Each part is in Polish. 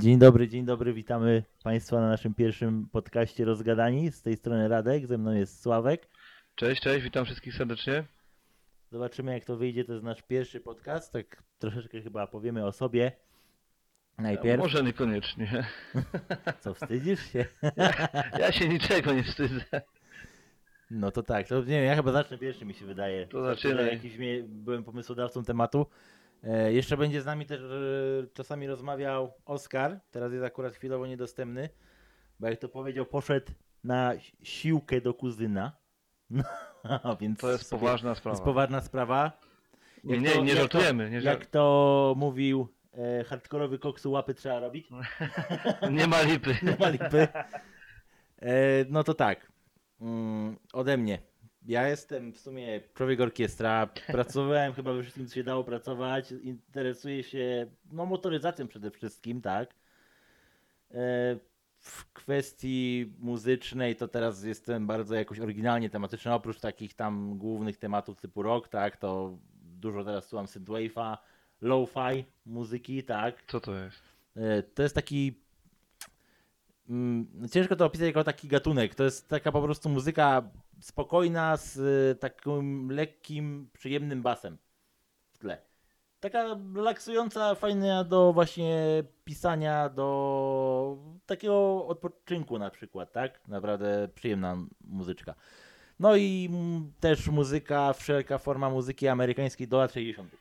Dzień dobry, dzień dobry, witamy Państwa na naszym pierwszym podcaście Rozgadani. Z tej strony Radek, ze mną jest Sławek. Cześć, cześć, witam wszystkich serdecznie. Zobaczymy jak to wyjdzie, to jest nasz pierwszy podcast, tak troszeczkę chyba powiemy o sobie. Najpierw, Może niekoniecznie. co wstydzisz się? Ja się niczego nie wstydzę. No to tak, to nie wiem, ja chyba zacznę pierwszy mi się wydaje. To zaczynaj. Jakiś byłem pomysłodawcą tematu. E, jeszcze będzie z nami też e, czasami rozmawiał Oskar, teraz jest akurat chwilowo niedostępny, bo jak to powiedział, poszedł na siłkę do kuzyna. No, więc To jest poważna To jest sprawa. poważna sprawa. Nie, Jak nie, to- nie jak żartujemy. Nie, Jak to mówił e, hardkorowy koksu, łapy trzeba robić. nie ma lipy. Nie ma lipy. E, no to tak. Mm, ode mnie. Ja jestem w sumie człowiek orkiestra. Pracowałem chyba we wszystkim, co się dało pracować. Interesuję się no, motoryzacją przede wszystkim, tak. E, w kwestii muzycznej to teraz jestem bardzo jakoś oryginalnie tematyczny. Oprócz takich tam głównych tematów typu rock, tak, to dużo teraz słucham synthwave'a, lo-fi muzyki, tak. Co to jest? E, To jest taki. mm, Ciężko to opisać jako taki gatunek. To jest taka po prostu muzyka spokojna z e, takim lekkim, przyjemnym basem w tle. Taka relaksująca, fajna do właśnie pisania, do takiego odpoczynku na przykład, tak? Naprawdę przyjemna muzyczka. No i też muzyka, wszelka forma muzyki amerykańskiej do lat 60.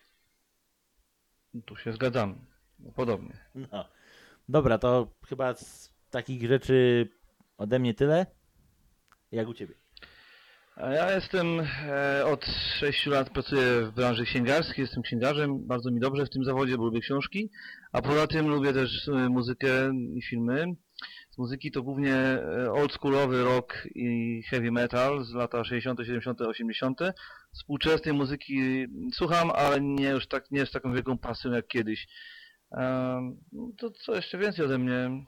Tu się zgadzamy. Podobnie. No. Dobra, to chyba z takich rzeczy ode mnie tyle. Jak u ciebie? Ja jestem e, od 6 lat pracuję w branży księgarskiej, jestem księgarzem, bardzo mi dobrze w tym zawodzie, bo lubię książki, a poza tym lubię też e, muzykę i filmy. Z muzyki to głównie e, oldschoolowy rock i heavy metal z lata 60., 70., 80. Współczesnej muzyki słucham, ale nie już tak, nie z taką wielką pasją jak kiedyś. No to co jeszcze więcej ode mnie?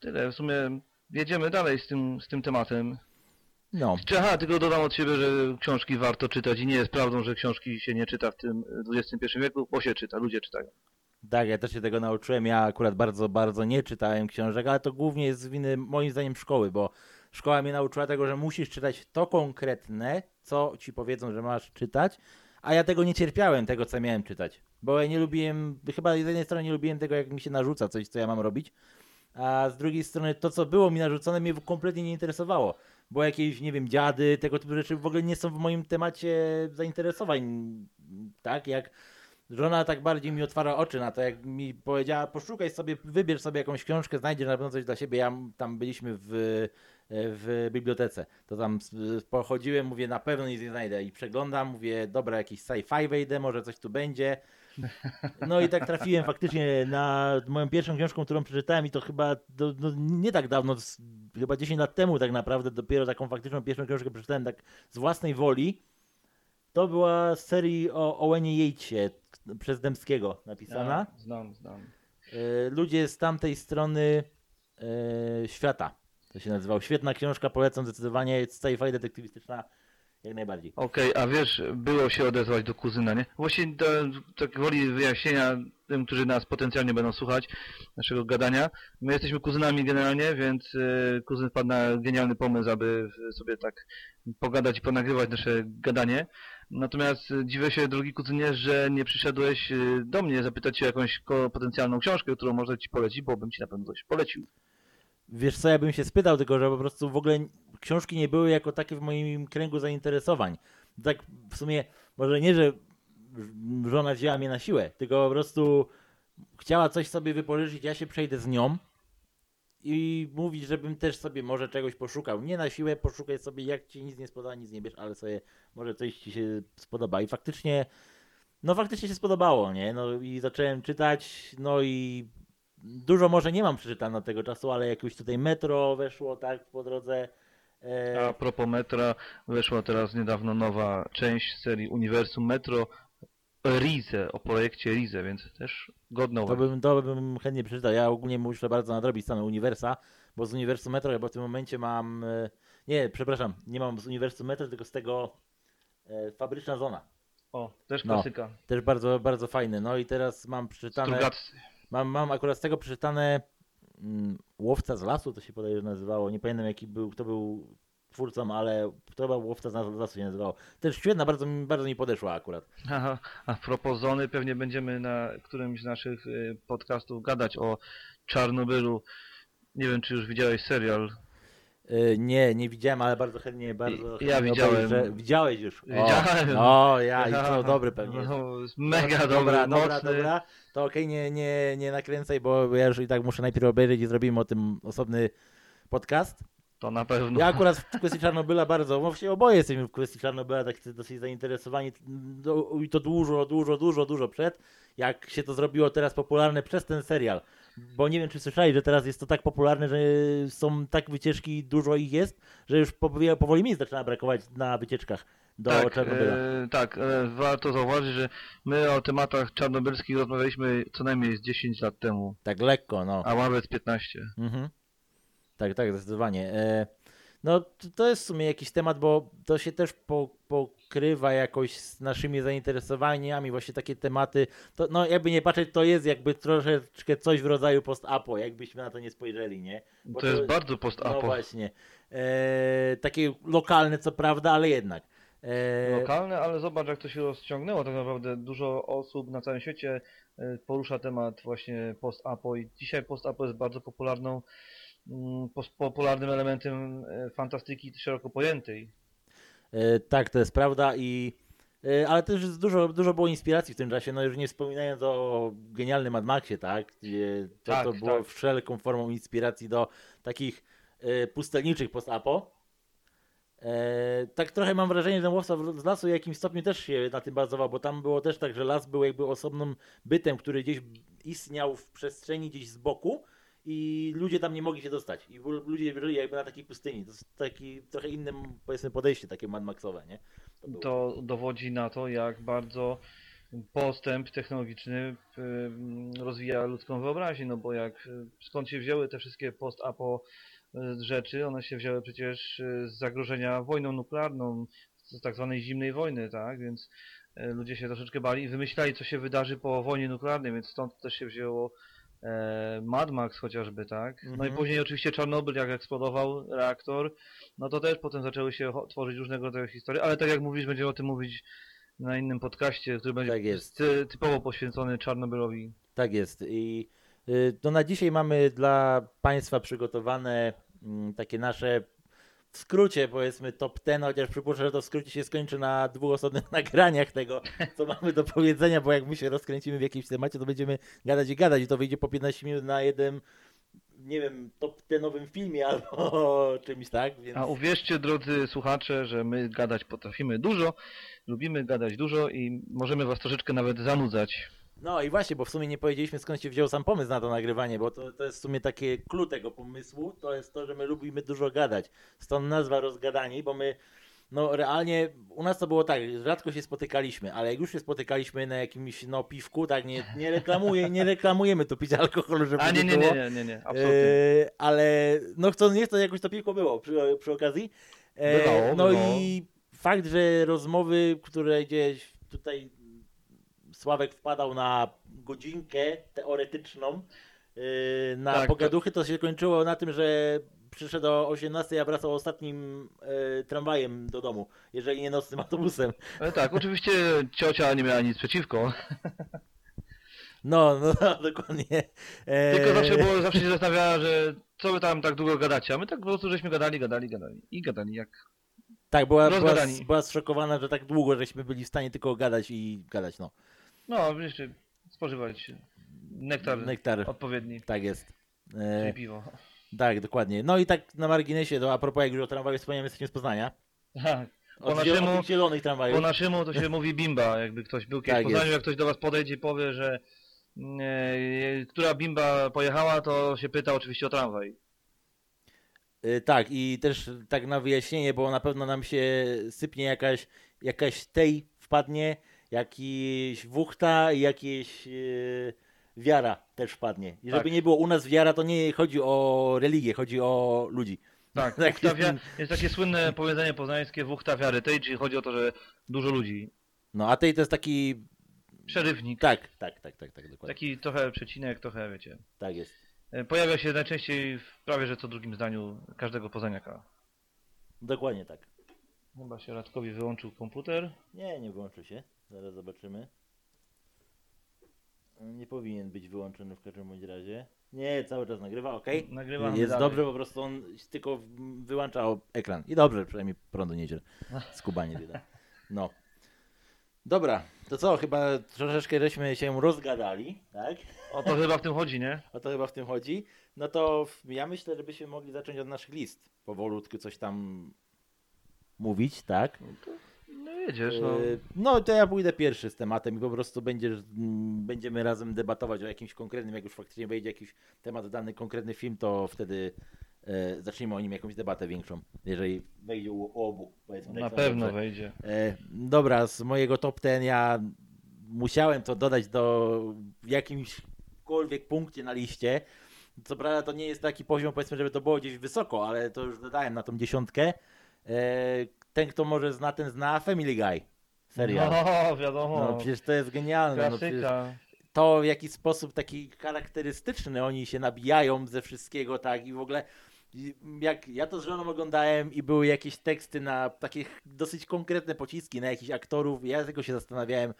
Tyle, w sumie jedziemy dalej z tym, z tym tematem. No, aha, tylko dodam od siebie, że książki warto czytać i nie jest prawdą, że książki się nie czyta w tym XXI wieku, bo się czyta, ludzie czytają. tak, ja też się tego nauczyłem. Ja akurat bardzo, bardzo nie czytałem książek, ale to głównie jest z winy moim zdaniem szkoły, bo szkoła mnie nauczyła tego, że musisz czytać to konkretne, co ci powiedzą, że masz czytać, a ja tego nie cierpiałem, tego co miałem czytać. Bo ja nie lubiłem, chyba z jednej strony nie lubiłem tego, jak mi się narzuca coś, co ja mam robić, a z drugiej strony to, co było mi narzucone, mnie kompletnie nie interesowało. Bo jakieś, nie wiem, dziady, tego typu rzeczy w ogóle nie są w moim temacie zainteresowań. Tak, jak żona tak bardziej mi otwarła oczy na to, jak mi powiedziała, poszukaj sobie, wybierz sobie jakąś książkę, znajdziesz na pewno coś dla siebie. Ja tam byliśmy w, w bibliotece. To tam s- pochodziłem, mówię, na pewno nic nie znajdę. I przeglądam, mówię, dobra, jakiś sci-fi wejdę, może coś tu będzie. No i tak trafiłem faktycznie na moją pierwszą książką, którą przeczytałem i to chyba do, no, nie tak dawno, chyba 10 lat temu tak naprawdę, dopiero taką faktyczną pierwszą książkę przeczytałem tak z własnej woli. To była z serii o Owenie Yatesie przez Dębskiego napisana. Ja, znam, znam. E, Ludzie z tamtej strony e, świata. To się nazywał. Świetna książka, polecam zdecydowanie. Sci-fi detektywistyczna jak najbardziej. Okej, a wiesz, było się odezwać do kuzyna, nie? Właśnie do, tak woli wyjaśnienia tym, którzy nas potencjalnie będą słuchać, naszego gadania. My jesteśmy kuzynami generalnie, więc e, kuzyn wpadł na genialny pomysł, aby sobie tak pogadać i ponagrywać nasze gadanie. Natomiast e, dziwię się, drogi kuzynie, że nie przyszedłeś e, do mnie zapytać się o jakąś ko- potencjalną książkę, którą można ci polecić, bo bym ci na pewno coś polecił. Wiesz co, ja bym się spytał, tylko że po prostu w ogóle książki nie były jako takie w moim kręgu zainteresowań. Tak w sumie, może nie, że żona wzięła mnie na siłę, tylko po prostu chciała coś sobie wypożyczyć, ja się przejdę z nią i mówić, żebym też sobie może czegoś poszukał. Nie na siłę, poszukaj sobie, jak ci nic nie spodoba, nic nie bierz, ale sobie może coś ci się spodoba. I faktycznie, no faktycznie się spodobało, nie? No i zacząłem czytać, no i dużo może nie mam przeczytane od tego czasu, ale jakieś tutaj metro weszło, tak, po drodze. E, A propos metra, weszła teraz niedawno nowa część serii Uniwersum Metro Rize, o projekcie Rize, więc też godna to, bym, to bym chętnie przeczytał. Ja ogólnie muszę bardzo nadrobić same Uniwersa, bo z Uniwersum Metro chyba w tym momencie mam... e, Nie, przepraszam, nie mam z Uniwersum Metro, tylko z tego e, Fabryczna Zona. O, też No. klasyka. Też bardzo, bardzo fajny. No i teraz mam przeczytane... Strugacy. Mam, mam akurat z tego przeczytane Łowca z lasu, to się podaje, że nazywało. Nie pamiętam jaki był, kto był twórcą, ale to chyba Łowca z lasu się nazywało. Też świetna, bardzo, bardzo mi podeszła akurat. A, a propos Zony, pewnie będziemy na którymś z naszych y, podcastów gadać o Czarnobylu. Nie wiem, czy już widziałeś serial. Y, Nie, nie widziałem, ale bardzo chętnie, bardzo Ja chętnie widziałem. obejrzę. Widziałeś już. O, Widziałem. O, ja, i to dobry pewnie. jest. No, jest mega dobry, dobra, mocny. dobra, dobra. To okej, nie, nie, nie nakręcaj, bo ja już i tak muszę najpierw obejrzeć i zrobimy o tym osobny podcast. To na pewno. Ja akurat w kwestii Czarnobyla bardzo, właściwie oboje jesteśmy w kwestii Czarnobyla tak dosyć zainteresowani do- i to dużo, dużo, dużo, dużo przed, jak się to zrobiło teraz popularne przez ten serial. Bo nie wiem, czy słyszeli, że teraz jest to tak popularne, że są tak wycieczki, dużo ich jest, że już powoli, miejsc zaczyna brakować na wycieczkach do tak, Czarnobyla. e, tak, e, warto zauważyć, że my o tematach czarnobylskich rozmawialiśmy co najmniej z 10 lat temu, Tak lekko, no. a nawet 15. Mhm. Tak, tak, zdecydowanie. E, no, to- to jest w sumie jakiś temat, bo to się też po, pokrywa jakoś z naszymi zainteresowaniami, właśnie takie tematy. To, no, jakby nie patrzeć, to jest jakby troszeczkę coś w rodzaju post-apo, jakbyśmy na to nie spojrzeli, nie? Bo To jest bardzo post-apo. No właśnie. E, takie lokalne, co prawda, ale jednak. E, lokalne, ale zobacz jak to się rozciągnęło. Tak naprawdę dużo osób na całym świecie e, porusza temat właśnie post-apo i dzisiaj post-apo jest bardzo popularną, popularnym elementem e, fantastyki szeroko pojętej. E, tak, to jest prawda i e, ale też dużo, dużo było inspiracji w tym czasie, no już nie wspominając o genialnym Mad Maxie, tak? Gdzie to, Tak, to było tak. wszelką formą inspiracji do takich pustelniczych post-apo. Tak trochę mam wrażenie, że łowca z lasu w jakimś stopniu też się na tym bazował, bo tam było też tak, że las był jakby osobnym bytem, który gdzieś istniał w przestrzeni gdzieś z boku i ludzie tam nie mogli się dostać. I ludzie żyli jakby na takiej pustyni. To jest taki trochę innym powiedzmy podejście, takie Mad Maxowe, nie? To. To dowodzi na to, jak bardzo postęp technologiczny ym, rozwija ludzką wyobraźnię, no bo jak y, skąd się wzięły te wszystkie post-apo y, rzeczy, one się wzięły przecież y, z zagrożenia wojną nuklearną, z tak zwanej zimnej wojny, tak, więc y, ludzie się troszeczkę bali i wymyślali, co się wydarzy po wojnie nuklearnej, więc stąd też się wzięło e, Mad Max chociażby, tak, no i Mhm. później oczywiście Czarnobyl, jak eksplodował reaktor, no to też potem zaczęły się tworzyć różnego rodzaju historie, ale tak jak mówisz, będziemy o tym mówić na innym podcaście, który będzie Tak jest. ty, typowo poświęcony Czarnobylowi. Tak jest. I y, to na dzisiaj mamy dla Państwa przygotowane mm, takie nasze w skrócie powiedzmy top 10, chociaż przypuszczam, że to w skrócie się skończy na dwóch osobnych nagraniach tego, co mamy do powiedzenia, bo jak my się rozkręcimy w jakimś temacie, to będziemy gadać i gadać i to wyjdzie po 15 minut na jeden, nie wiem, top 10 filmie albo czymś tak, więc... A uwierzcie, drodzy słuchacze, że my gadać potrafimy dużo, lubimy gadać dużo i możemy was troszeczkę nawet zanudzać. No i właśnie, bo w sumie nie powiedzieliśmy skąd się wziął sam pomysł na to nagrywanie, bo to, to jest w sumie takie clue tego pomysłu, to jest to, że my lubimy dużo gadać. Stąd nazwa rozgadani, bo my, no realnie, u nas to było tak, rzadko się spotykaliśmy, ale jak już się spotykaliśmy na jakimś, no piwku, tak, nie, nie, reklamuje, nie reklamujemy tu picia alkoholu, żeby A nie, nie, było. nie, nie, nie, nie absolutnie. E, ale no chcąc nie, to jakoś to piłko było przy, przy okazji. E, Bywało, no bywało. i fakt, że rozmowy, które gdzieś tutaj Sławek wpadał na godzinkę teoretyczną e, na Tak, pogaduchy, to... się kończyło na tym, że przyszedł o 18, a wracał ostatnim e, tramwajem do domu, jeżeli nie nocnym autobusem. Ale tak, oczywiście ciocia nie miała nic przeciwko, No, no, dokładnie. E, tylko zawsze, było, zawsze się zastanawiała, że co wy tam tak długo gadacie, a my tak po prostu żeśmy gadali, gadali, gadali i gadali jak... Tak, była, była, była zszokowana, że tak długo żeśmy byli w stanie tylko gadać i gadać, no. No, jeszcze spożywać nektar Nektar, odpowiedni, tak jest. czyli E, piwo. tak, dokładnie. No i tak na marginesie, to a propos jak już o tramwaju wspomniałem, jesteśmy z Poznania. Tak. Po naszemu- zielonych tramwajów. Po naszemu to się mówi bimba, jakby ktoś był kiedyś Tak w Poznaniu, jest. jak ktoś do was podejdzie i powie, że e, która bimba pojechała, to się pyta oczywiście o tramwaj. Y, Tak, i też tak na wyjaśnienie, bo na pewno nam się sypnie jakaś, jakaś tej wpadnie, jakiś wuchta i jakieś yy, wiara też wpadnie. I Tak. żeby nie było u nas wiara, to nie chodzi o religię, chodzi o ludzi. Tak, Tak jest. wia- jest takie słynne powiedzenie poznańskie wuchta wiary tej, czyli chodzi o to, że dużo ludzi. No a tej to jest taki. Przerywnik. Tak, tak, tak, tak, tak, dokładnie. Taki trochę przecinek, trochę wiecie. Tak jest. E, Pojawia się najczęściej w prawie że co drugim zdaniu każdego poznaniaka. Dokładnie tak. Chyba się Radkowi wyłączył komputer. Nie, nie wyłączył się. Zaraz zobaczymy. Nie powinien być wyłączony w każdym bądź razie. Nie, cały czas nagrywa, ok. Nagrywamy Jest dalej. dobrze, po prostu on tylko wyłącza o- ekran. I dobrze, przynajmniej prądu nie idzie. Skubanie bieda. No. Dobra, to co, chyba troszeczkę żeśmy się rozgadali, tak? O to chyba w tym chodzi, nie? O to chyba w tym chodzi. No to ja myślę, żebyśmy mogli zacząć od naszych list. Powolutku coś tam mówić, tak? No jedziesz, no. Yy, No to ja pójdę pierwszy z tematem i po prostu będziesz, mm, będziemy razem debatować o jakimś konkretnym, jak już faktycznie wejdzie jakiś temat dany konkretny film, to wtedy e, zaczniemy o nim jakąś debatę większą, jeżeli wejdzie u, obu. Powiedzmy, tak Na pewno dobrze. wejdzie. E, dobra, z mojego top ten ja musiałem to dodać do jakimśkolwiek punkcie na liście. Co prawda to nie jest taki poziom, powiedzmy, żeby to było gdzieś wysoko, ale to już dodałem na tą dziesiątkę. E, ten, kto może zna, ten zna Family Guy. Serial. No, wiadomo. No przecież to jest genialne. No, przecież to w jaki sposób taki charakterystyczny oni się nabijają ze wszystkiego, tak i w ogóle jak ja to z żoną oglądałem i były jakieś teksty na takie dosyć konkretne pociski na jakichś aktorów, ja tylko się zastanawiałem,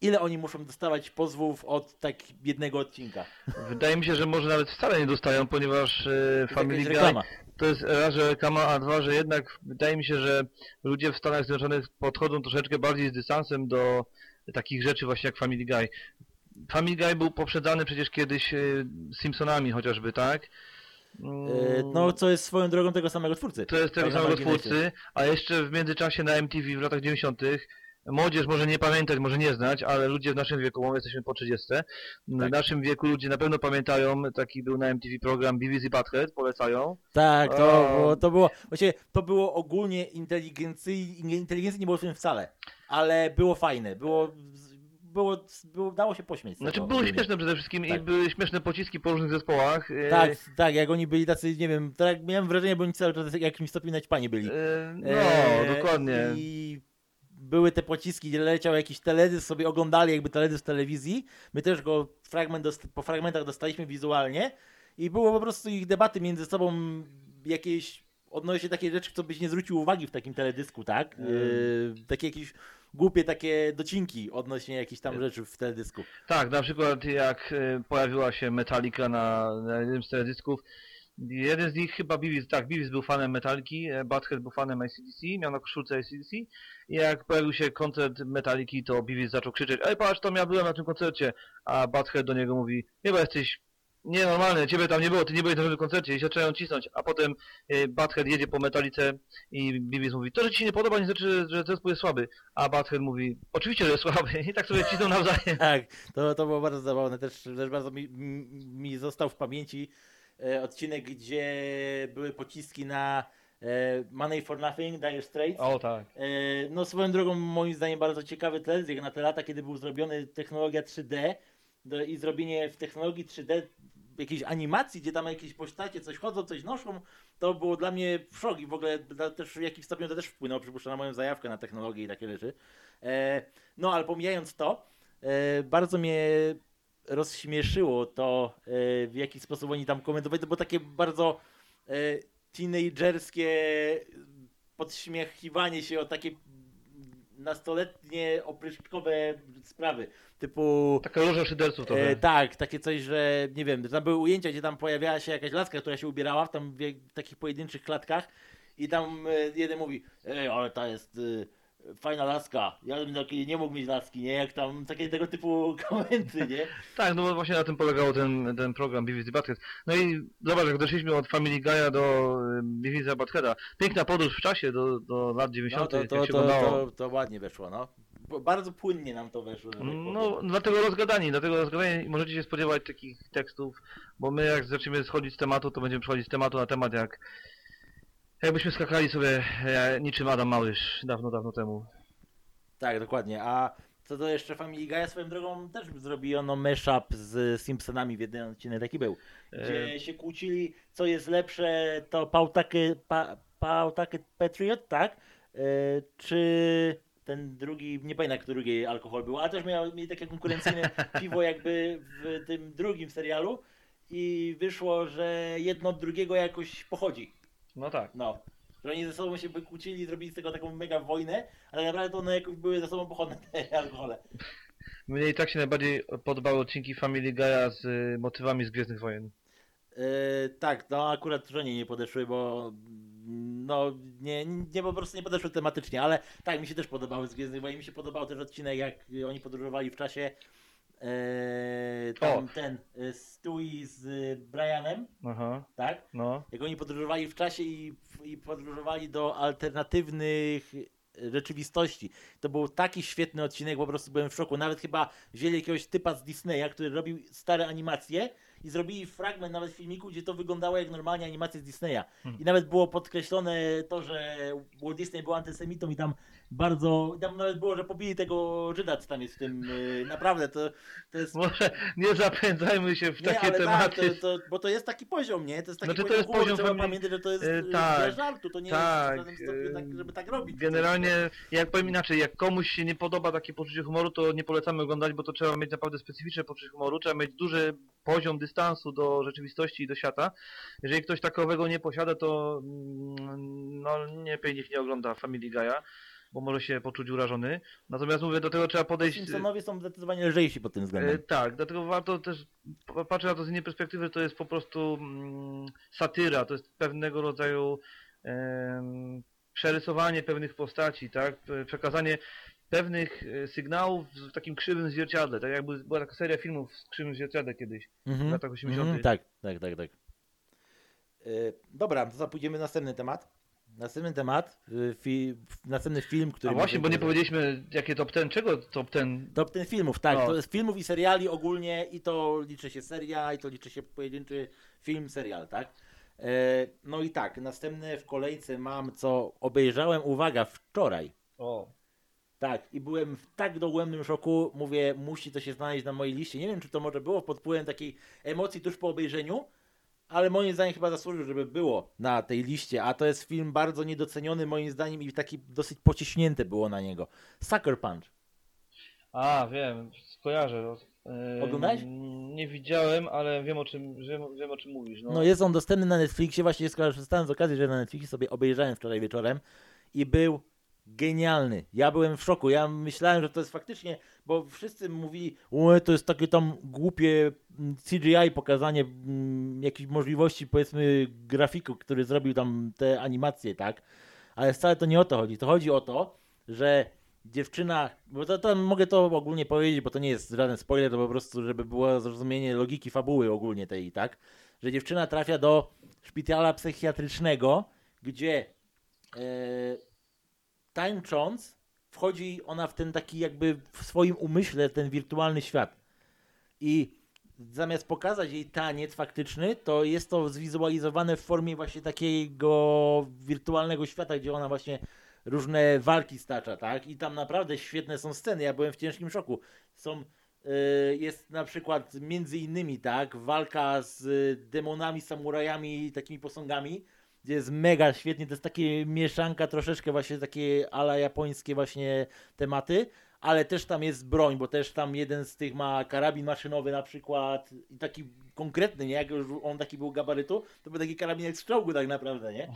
ile oni muszą dostawać pozwów od tak jednego odcinka. Wydaje mi się, że może nawet wcale nie dostają, ponieważ To jest Family Guy reklama. to jest raz, że reklama, a dwa, że jednak wydaje mi się, że ludzie w Stanach Zjednoczonych podchodzą troszeczkę bardziej z dystansem do takich rzeczy właśnie jak Family Guy. Family Guy był poprzedzany przecież kiedyś e, Simpsonami chociażby, tak? E, No, co jest swoją drogą tego samego twórcy. To jest tego Tak samego twórcy, a jeszcze w międzyczasie na MTV w latach 90. Młodzież może nie pamiętać, może nie znać, ale ludzie w naszym wieku, bo my jesteśmy po 30. Tak. W naszym wieku ludzie na pewno pamiętają, taki był na MTV program BBC Butthead, polecają. Tak, to A. było, to było, właściwie to było ogólnie inteligencji, inteligencji nie było w tym wcale, ale było fajne, było, było, było dało się pośmiać. z Znaczy ogólnie. śmieszne przede wszystkim i Tak. były śmieszne pociski po różnych zespołach. E, Tak, tak, jak oni byli tacy, nie wiem, tak miałem wrażenie, bo oni cały czas jakimś stopniu naćpani byli. e, No, Eee, dokładnie. I były te pociski, gdzie leciał jakiś teledysk, sobie oglądali jakby teledysk w telewizji. My też go fragment po fragmentach dostaliśmy wizualnie i było po prostu ich debaty między sobą jakieś odnośnie takiej rzeczy, co byś nie zwrócił uwagi w takim teledysku, tak? Yy, takie jakieś głupie takie docinki odnośnie jakichś tam rzeczy w teledysku. Tak, na przykład jak e, pojawiła się Metallica na, na jednym z teledysków, jeden z nich chyba Beavis, tak, Beavis był fanem Metaliki, e, Butthead był fanem ACDC, miał na koszulce ACDC i jak pojawił się koncert Metaliki, to Beavis zaczął krzyczeć, ej patrz, tam ja byłem na tym koncercie, a Butthead do niego mówi, chyba jesteś nienormalny, ciebie tam nie było, ty nie byłeś na żadnym koncercie. I się zaczynają cisnąć, a potem e, Butthead jedzie po Metalice i Beavis mówi, to, że ci się nie podoba, nie znaczy, że zespół jest słaby, a Butthead mówi, oczywiście, że jest słaby. I tak sobie cisną nawzajem. Tak, to, to było bardzo zabawne. Też, też bardzo mi, mi został w pamięci odcinek, gdzie były pociski na e, Money for Nothing, Dire Straits. O tak. E, no swoją drogą moim zdaniem bardzo ciekawy teledysk, jak na te lata, kiedy był zrobiony technologia 3D do, i zrobienie w technologii 3D jakiejś animacji, gdzie tam jakieś postacie coś chodzą, coś noszą, to było dla mnie szok i w ogóle też w jakimś stopniu to też wpłynęło, przypuszczam, na moją zajawkę na technologię i takie rzeczy. E, no ale pomijając to, e, bardzo mnie rozśmieszyło to, e, w jaki sposób oni tam komentowali, to było takie bardzo e, teenagerskie podśmiechiwanie się o takie nastoletnie opryszkowe sprawy, typu Taka loża szyderców trochę. e, tak, takie coś, że nie wiem, tam były ujęcia, gdzie tam pojawiała się jakaś laska, która się ubierała w tam w, w takich pojedynczych klatkach i tam e, jeden mówi, ej, ale ta jest e, fajna laska, ja bym takiej nie mógł mieć laski, nie, jak tam takie tego typu komenty, nie? Tak, no bo właśnie na tym polegał ten, ten program BBC Butthead. No i zobacz, jak doszliśmy od Family Guy'a do y, BBC Buttheada. Piękna podróż w czasie do, do lat 90. No to, jak to, się to, to, to ładnie weszło, no. Bardzo płynnie nam to weszło. tak. No, dlatego rozgadani, dlatego rozgadani możecie się spodziewać takich tekstów, bo my jak zaczniemy schodzić z tematu, to będziemy przechodzić z tematu na temat jak jakbyśmy skakali sobie e, niczym Adam Małysz dawno, dawno temu. Tak, dokładnie. A co do jeszcze Family Guy'a, swoją drogą też zrobiono mashup z Simpsonami w jeden odcinek taki był. Gdzie E, się kłócili, co jest lepsze, to Pawtucket, pa, Patriot, tak? E, czy ten drugi, nie pamiętam, który drugi alkohol był, ale też miał, mieli takie konkurencyjne piwo jakby w tym drugim serialu. i wyszło, że jedno od drugiego jakoś pochodzi. No tak. No. Że oni ze sobą się wykłócili, zrobili z tego taką mega wojnę, ale naprawdę to one jakoś były ze sobą pochodne te alkohole. Mnie i tak się najbardziej podobały odcinki Family Guy'a z y, motywami z Gwiezdnych Wojen. Yy, tak, no akurat żonie nie podeszły, bo no nie, nie po prostu nie podeszły tematycznie, ale tak, mi się też podobały z Gwiezdnych Wojen, mi się podobał też odcinek, jak oni podróżowali w czasie. Yy, tam O. ten y, Stewie z y, Brianem, Aha, tak? no. Jak oni podróżowali w czasie i, i podróżowali do alternatywnych rzeczywistości. To był taki świetny odcinek, po prostu byłem w szoku. Nawet chyba wzięli jakiegoś typa z Disneya, który robił stare animacje i zrobili fragment nawet filmiku, gdzie to wyglądało jak normalnie animacje z Disneya. Hmm. I nawet było podkreślone to, że Walt Disney był antysemitą i tam bardzo, tam nawet było, że pobili tego Żyda, co tam jest w tym, yy, naprawdę to, to jest... Może nie zapędzajmy się w Nie, takie ale tematy. Tak, to, to, bo to jest taki poziom, nie? To jest taki Znaczy, to poziom, jest humoru, poziom trzeba fami- pamiętać, że to jest E, e, tak, dla żartu, to nie tak, jest w żadnym stopniu tak, żeby tak robić. Generalnie, jak powiem inaczej, jak komuś się nie podoba takie poczucie humoru, to nie polecamy oglądać, bo to trzeba mieć naprawdę specyficzne poczucie humoru, trzeba mieć duży poziom dystansu do rzeczywistości i do świata. Jeżeli ktoś takowego nie posiada, to mm, no nie niech nie ogląda Family Guy'a, bo może się poczuć urażony. Natomiast mówię, do tego trzeba podejść... Simpsonowie są zdecydowanie lżejsi pod tym E, względem. tak, dlatego warto też patrzeć na to z innej perspektywy, że to jest po prostu mm, satyra, to jest pewnego rodzaju przerysowanie pewnych postaci, tak, przekazanie pewnych e, sygnałów w takim krzywym zwierciadle, tak jakby była taka seria filmów z krzywym zwierciadle kiedyś. Mhm. w latach 80. Mhm, tak, tak, tak, tak. E, dobra, to pójdziemy na następny temat. Następny temat, y, fi, następny film, który... A właśnie, bo nie powiedzieliśmy jakie top ten, czego top ten? Top ten filmów, tak. No. To jest filmów i seriali ogólnie i to liczy się seria i to liczy się pojedynczy film, serial, tak? E, no i tak, następne w kolejce mam, co obejrzałem, uwaga, wczoraj. O, Tak, i byłem w tak dogłębnym szoku, mówię, musi to się znaleźć na mojej liście. Nie wiem, czy to może było pod wpływem takiej emocji tuż po obejrzeniu, ale moim zdaniem chyba zasłużył, żeby było na tej liście, a to jest film bardzo niedoceniony moim zdaniem i taki dosyć pociśnięte było na niego. Sucker Punch. a wiem, skojarzę. E, Oglądałeś? Nie widziałem, ale wiem o czym, wiem, wiem o czym mówisz. No. No jest on dostępny na Netflixie, właśnie skorzystałem z okazji, że na Netflixie sobie obejrzałem wczoraj wieczorem i był genialny. Ja byłem w szoku. Ja myślałem, że to jest faktycznie, bo wszyscy mówili, to jest takie tam głupie mm, CGI pokazanie mm, jakichś możliwości, powiedzmy, grafiku, który zrobił tam te animacje, tak? Ale wcale to nie o to chodzi. To chodzi o to, że dziewczyna, bo to, to mogę to ogólnie powiedzieć, bo to nie jest żaden spoiler, to po prostu, żeby było zrozumienie logiki fabuły ogólnie tej, tak? Że dziewczyna trafia do szpitala psychiatrycznego, gdzie e, tańcząc wchodzi ona w ten taki jakby w swoim umyśle ten wirtualny świat. I zamiast pokazać jej taniec faktyczny, to jest to zwizualizowane w formie właśnie takiego wirtualnego świata, gdzie ona właśnie różne walki stacza, tak? I tam naprawdę świetne są sceny. Ja byłem w ciężkim szoku. Są y, jest na przykład między innymi, tak, walka z demonami, samurajami, takimi posągami, gdzie jest mega świetnie, to jest takie mieszanka troszeczkę właśnie takie ala japońskie właśnie tematy, ale też tam jest broń, bo też tam jeden z tych ma karabin maszynowy na przykład i taki konkretny, nie, jak już on taki był gabarytu, to był taki karabin jak z czołgu tak naprawdę, nie?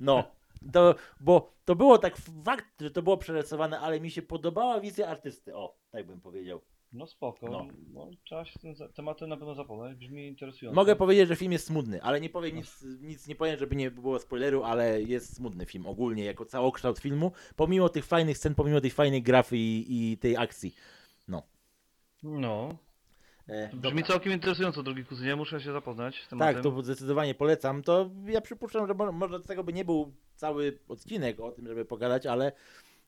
No, to, bo to było tak fakt, że to było przerysowane, ale mi się podobała wizja artysty, o, tak bym powiedział. No spoko. No. No. trzeba się tym za- tematem na pewno zapoznać, brzmi interesująco. Mogę powiedzieć, że film jest smutny, ale nie powiem nic, nic nie powiem, żeby nie było spoileru, ale jest smutny film ogólnie, jako całokształt filmu, pomimo tych fajnych scen, pomimo tej fajnej grafy i, i tej akcji. No. E, Brzmi dobra. całkiem interesująco, drogi kuzynie, muszę się zapoznać z tematem. Tak, to zdecydowanie polecam. To ja przypuszczam, że mo- może z tego by nie był cały odcinek o tym, żeby pogadać, ale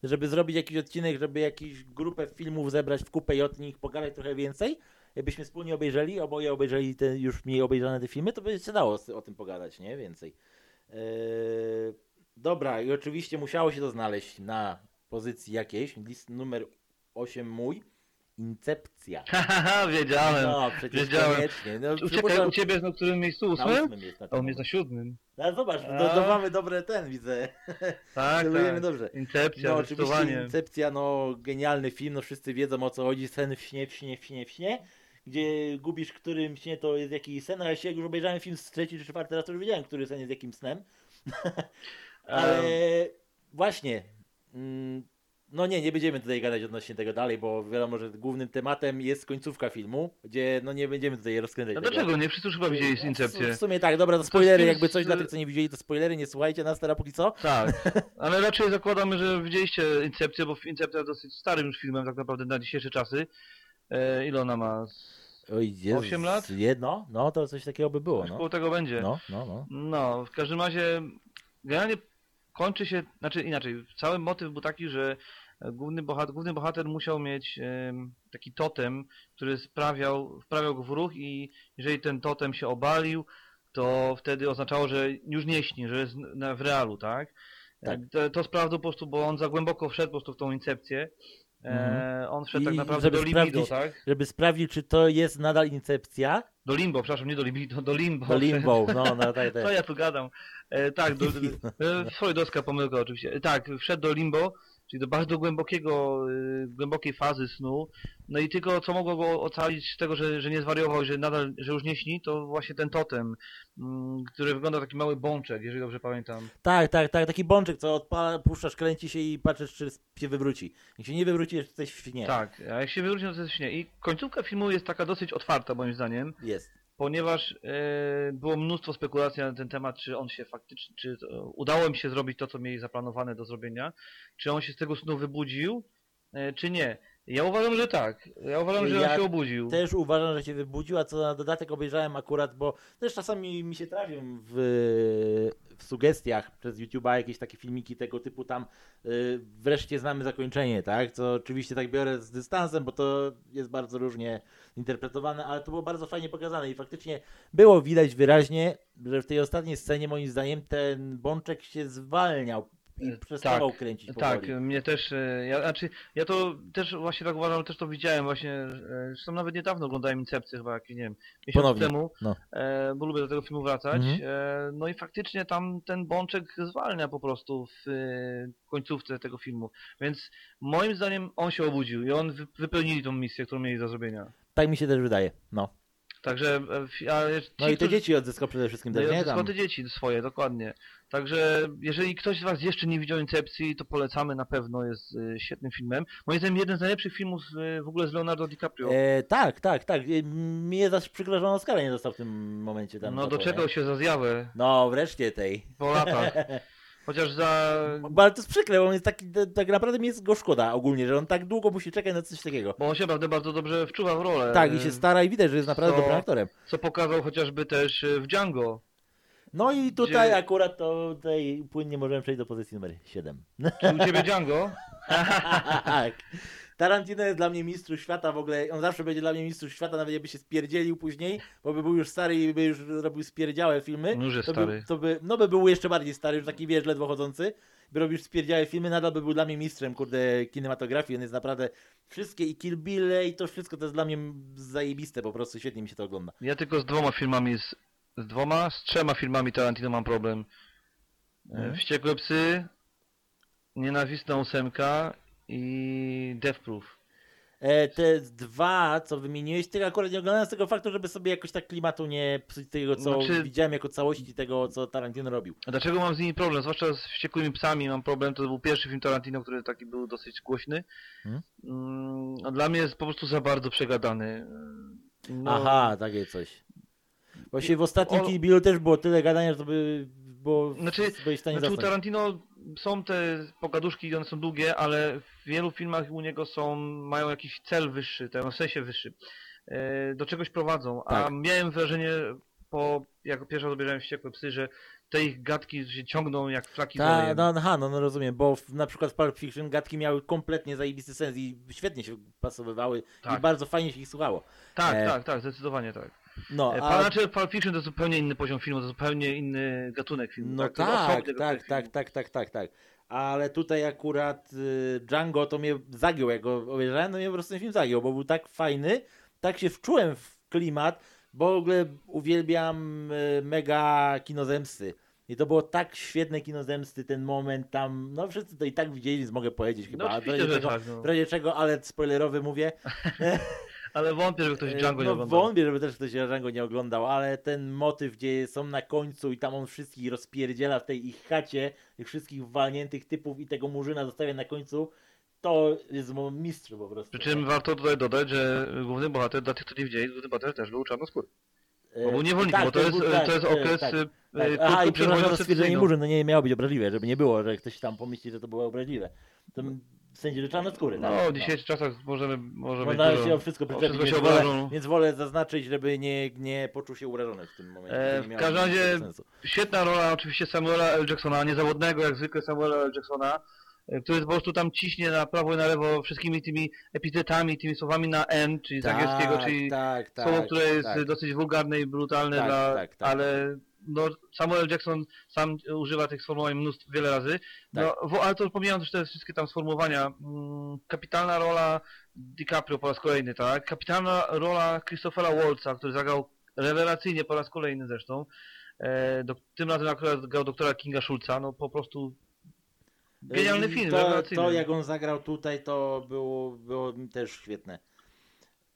żeby zrobić jakiś odcinek, żeby jakąś grupę filmów zebrać w kupę i od nich pogadać trochę więcej, jakbyśmy wspólnie obejrzeli, oboje obejrzeli te już mniej obejrzane te filmy, to by się dało o tym pogadać, nie? Więcej. Eee, dobra, i oczywiście musiało się to znaleźć na pozycji jakiejś. List numer 8 mój. Incepcja. Haha, wiedziałem. No, przecież wiedziałem. koniecznie. No, Uciekaj, przypuszczam- u ciebie jest na którym miejscu? na Ósmym? ósmym jest na A tym u mnie jest na siódmym. no, zobacz, A. do, do mamy dobre ten, widzę. Tak, Celujemy tak. dobrze. Incepcja, No oczywiście. Incepcja, no genialny film, no wszyscy wiedzą o co chodzi, sceny w śnie, w śnie, w śnie, w śnie, gdzie gubisz, którym śnie to jest jakiś sen, a ja się jak już obejrzałem film z trzeci czy czwarty raz, to już wiedziałem, który sen jest jakim snem. Ale właśnie, mm, no nie, nie będziemy tutaj gadać odnośnie tego dalej, bo wiadomo, że głównym tematem jest końcówka filmu, gdzie no nie będziemy tutaj rozkręcać A tego. dlaczego nie? Wszyscy już chyba widzieli z W, Incepcję. w sumie tak, dobra, to spoilery, jakby coś dla tych, co nie widzieli, to spoilery, nie słuchajcie nas teraz póki co. Tak, ale raczej zakładamy, że widzieliście Incepcję, bo Incepcja jest dosyć starym już filmem tak naprawdę na dzisiejsze czasy. E, ile ona ma? Oj, Jezus, Osiem lat? Jedno? No, to coś takiego by było, no. Koło tego będzie. No, no, no. No, w każdym razie generalnie kończy się, znaczy inaczej, cały motyw był taki, że główny bohater, główny bohater musiał mieć taki totem, który sprawiał, wprawiał go w ruch i jeżeli ten totem się obalił, to wtedy oznaczało, że już nie śni, że jest w realu, tak? Tak. To, to sprawdził po prostu, bo on za głęboko wszedł po prostu w tą incepcję. E, on wszedł tak Mhm. I naprawdę żeby do sprawdzić- tak? Żeby sprawdzić, czy to jest nadal incepcja, Do limbo, przepraszam, nie do libido, do limbo. to limbo, no, no, tak, Co tak. ja tu gadam? E, tak, do, e, freudowska pomyłka oczywiście. E, tak, wszedł do limbo, czyli do bardzo głębokiego, e, głębokiej fazy snu. No i tylko co mogło go ocalić z tego, że, że nie zwariował, że nadal, że już nie śni, to właśnie ten totem, mm, który wygląda taki mały bączek, jeżeli dobrze pamiętam. Tak, tak, tak, taki bączek, co odpala, puszczasz, kręci się i patrzysz, czy się wywróci. Jak się nie wywróci, jeszcze coś w śnie. Tak, a jak się wywróci, to jest śnie. I końcówka filmu jest taka dosyć otwarta moim zdaniem. Jest. Ponieważ e, było mnóstwo spekulacji na ten temat, czy on się faktycznie, czy to, udało mi się zrobić to, co mieli zaplanowane do zrobienia, czy on się z tego snu wybudził, e, czy nie. Ja uważam, że tak. Ja uważam, że Ja on się obudził. Też uważam, że się wybudził, a co na dodatek obejrzałem akurat, bo też czasami mi się trafią w, w sugestiach przez YouTube'a jakieś takie filmiki tego typu tam y, wreszcie znamy zakończenie, tak? Co oczywiście tak biorę z dystansem, bo to jest bardzo różnie interpretowane, ale to było bardzo fajnie pokazane i faktycznie było widać wyraźnie, że w tej ostatniej scenie moim zdaniem ten bączek się zwalniał przestawał tak, kręcić Tak, powoli. mnie też, e, ja, znaczy, ja to też właśnie tak uważam, też to widziałem właśnie, e, zresztą nawet niedawno oglądałem Incepcję chyba jakiś, nie wiem, miesiąc Ponownie, temu, no. e, bo lubię do tego filmu wracać, Mhm. e, no i faktycznie tam ten bączek zwalnia po prostu w e, końcówce tego filmu, więc moim zdaniem on się obudził i on wy, wypełnili tą misję, którą mieli do zrobienia. Tak mi się też wydaje, no. Także, e, ale ci, No i te którzy- dzieci odzyskał przede wszystkim no też, nie? Tam. te dzieci swoje, dokładnie. Także jeżeli ktoś z Was jeszcze nie widział Incepcji, to polecamy na pewno, jest y, świetnym filmem. Moim zdaniem jeden z najlepszych filmów y, w ogóle z Leonardo DiCaprio. E, tak, tak, tak. E, Mnie zaś przykro, że on Oscara nie dostał w tym momencie. Tam no doczekał się za zjawę No, wreszcie tej. po latach. Chociaż za... Bo, ale to jest przykre, bo on jest taki, tak naprawdę mi jest go szkoda ogólnie, że on tak długo musi czekać na coś takiego. Bo on się naprawdę bardzo dobrze wczuwa w rolę. Tak, i się stara i widać, że jest naprawdę co- dobrym aktorem. Co pokazał chociażby też y, w Django. No i tutaj Gdzie- akurat to tutaj płynnie możemy przejść do pozycji numer 7. Czy u Ciebie Django? tak. Tarantino jest dla mnie mistrzem świata w ogóle, on zawsze będzie dla mnie mistrzem świata, nawet jakby się spierdzielił później, bo by był już stary i by już robił spierdziałe filmy. No już jest to stary. By, to by, no by był jeszcze bardziej stary, już taki wiesz, ledwo chodzący, by robił spierdziałe filmy, nadal by był dla mnie mistrzem, kurde, kinematografii, on jest naprawdę, wszystkie i Kill Bille i to wszystko to jest dla mnie zajebiste, po prostu świetnie mi się to ogląda. Ja tylko z dwoma filmami, z, z dwoma, z trzema filmami Tarantino mam problem. Mhm. Wściekłe psy, Nienawistna ósemka i Death Proof. E, te dwa, co wymieniłeś, tego akurat nie oglądałem z tego faktu, żeby sobie jakoś tak klimatu nie psuć tego, co Znaczy- widziałem jako całości tego, co Tarantino robił. A dlaczego mam z nimi problem? Zwłaszcza z Wściekłymi psami mam problem. To był pierwszy film Tarantino, który taki był dosyć głośny. Mhm. Mm, a dla mnie jest po prostu za bardzo przegadany. No, Aha, takie coś. Właśnie w ostatnim o- Kill Billu też było tyle gadania, że to by było Znaczy- w stanie Znaczy u. Tarantino są te pogaduszki i one są długie, ale w wielu filmach u niego są, mają jakiś cel wyższy, ten, w sensie wyższy. E, do czegoś prowadzą. A Tak. miałem wrażenie, po, jak pierwszy raz obejrzałem Wściekłe Psy, że te ich gadki się ciągną jak flaki z Ta, olejem. no, aha, no, no rozumiem, bo w, na przykład w Pulp Fiction gadki miały kompletnie zajebisty sens i świetnie się pasowywały i Tak. bardzo fajnie się ich słuchało. Tak, e, tak, tak, zdecydowanie tak. No, E, a, Znaczy Pulp Fiction to zupełnie inny poziom filmu, to zupełnie inny gatunek filmu. no tak, tak, tak, tak, tak, tak, tak, tak. Ale tutaj akurat y, Django to mnie zagiął, jak go obejrzałem, no mnie po prostu ten film zagiął, bo był tak fajny, tak się wczułem w klimat, bo w ogóle uwielbiam y, mega kino zemsty. I to było tak świetne kino zemsty, ten moment tam, no wszyscy to i tak widzieli, więc mogę powiedzieć chyba. No w razie czego- tak. No. W razie czego, ale spoilerowy mówię. Ale wątpię, żeby ktoś E, Django nie no, oglądał. wątpię, żeby też ktoś Django nie oglądał, ale ten motyw, gdzie są na końcu i tam on wszystkich rozpierdziela w tej ich chacie, tych wszystkich walniętych typów i tego murzyna zostawia na końcu, to jest mistrz po prostu. Przy czym warto tutaj dodać, że główny bohater, dla tych, kto nie widzieli, główny bohater też był czarnoskóry. E, Bo był niewolnikiem, tak, bo to jest, był- tak, to jest tak, okres tak, e, tak. e, Aha, i przepraszam za stwierdzenie murzyn, no nie miało być obraźliwe, żeby nie było, że ktoś tam pomyśli, że to było obraźliwe. To w sensie, że czarnoskóry, tak? No, w dzisiejszych czasach możemy, może być Można dużo... się o wszystko przyczepić, wszystko się więc, wolę, więc wolę zaznaczyć, żeby nie, nie poczuł się urażony w tym momencie. E, w każdym razie-. Świetna rola oczywiście Samuela L. Jacksona, niezawodnego jak zwykle Samuela L. Jacksona, e, który po prostu tam ciśnie na prawo i na lewo wszystkimi tymi epitetami, tymi słowami na N, czyli z angielskiego, czyli tak, tak, słowo, które jest tak. dosyć wulgarne i brutalne, Tak, dla, tak, tak. ale no, Samuel Jackson sam używa tych sformułowań mnóstwo, wiele razy. No, Tak. wo, ale to pomijając już te wszystkie tam sformułowania, mm, kapitalna rola DiCaprio po raz kolejny, tak? Kapitalna rola Christophera Waltza, który zagrał rewelacyjnie po raz kolejny zresztą. E, do, tym razem akurat grał doktora Kinga Schulza, no po prostu genialny film, to, rewelacyjny. to jak on zagrał tutaj, to było, było też świetne.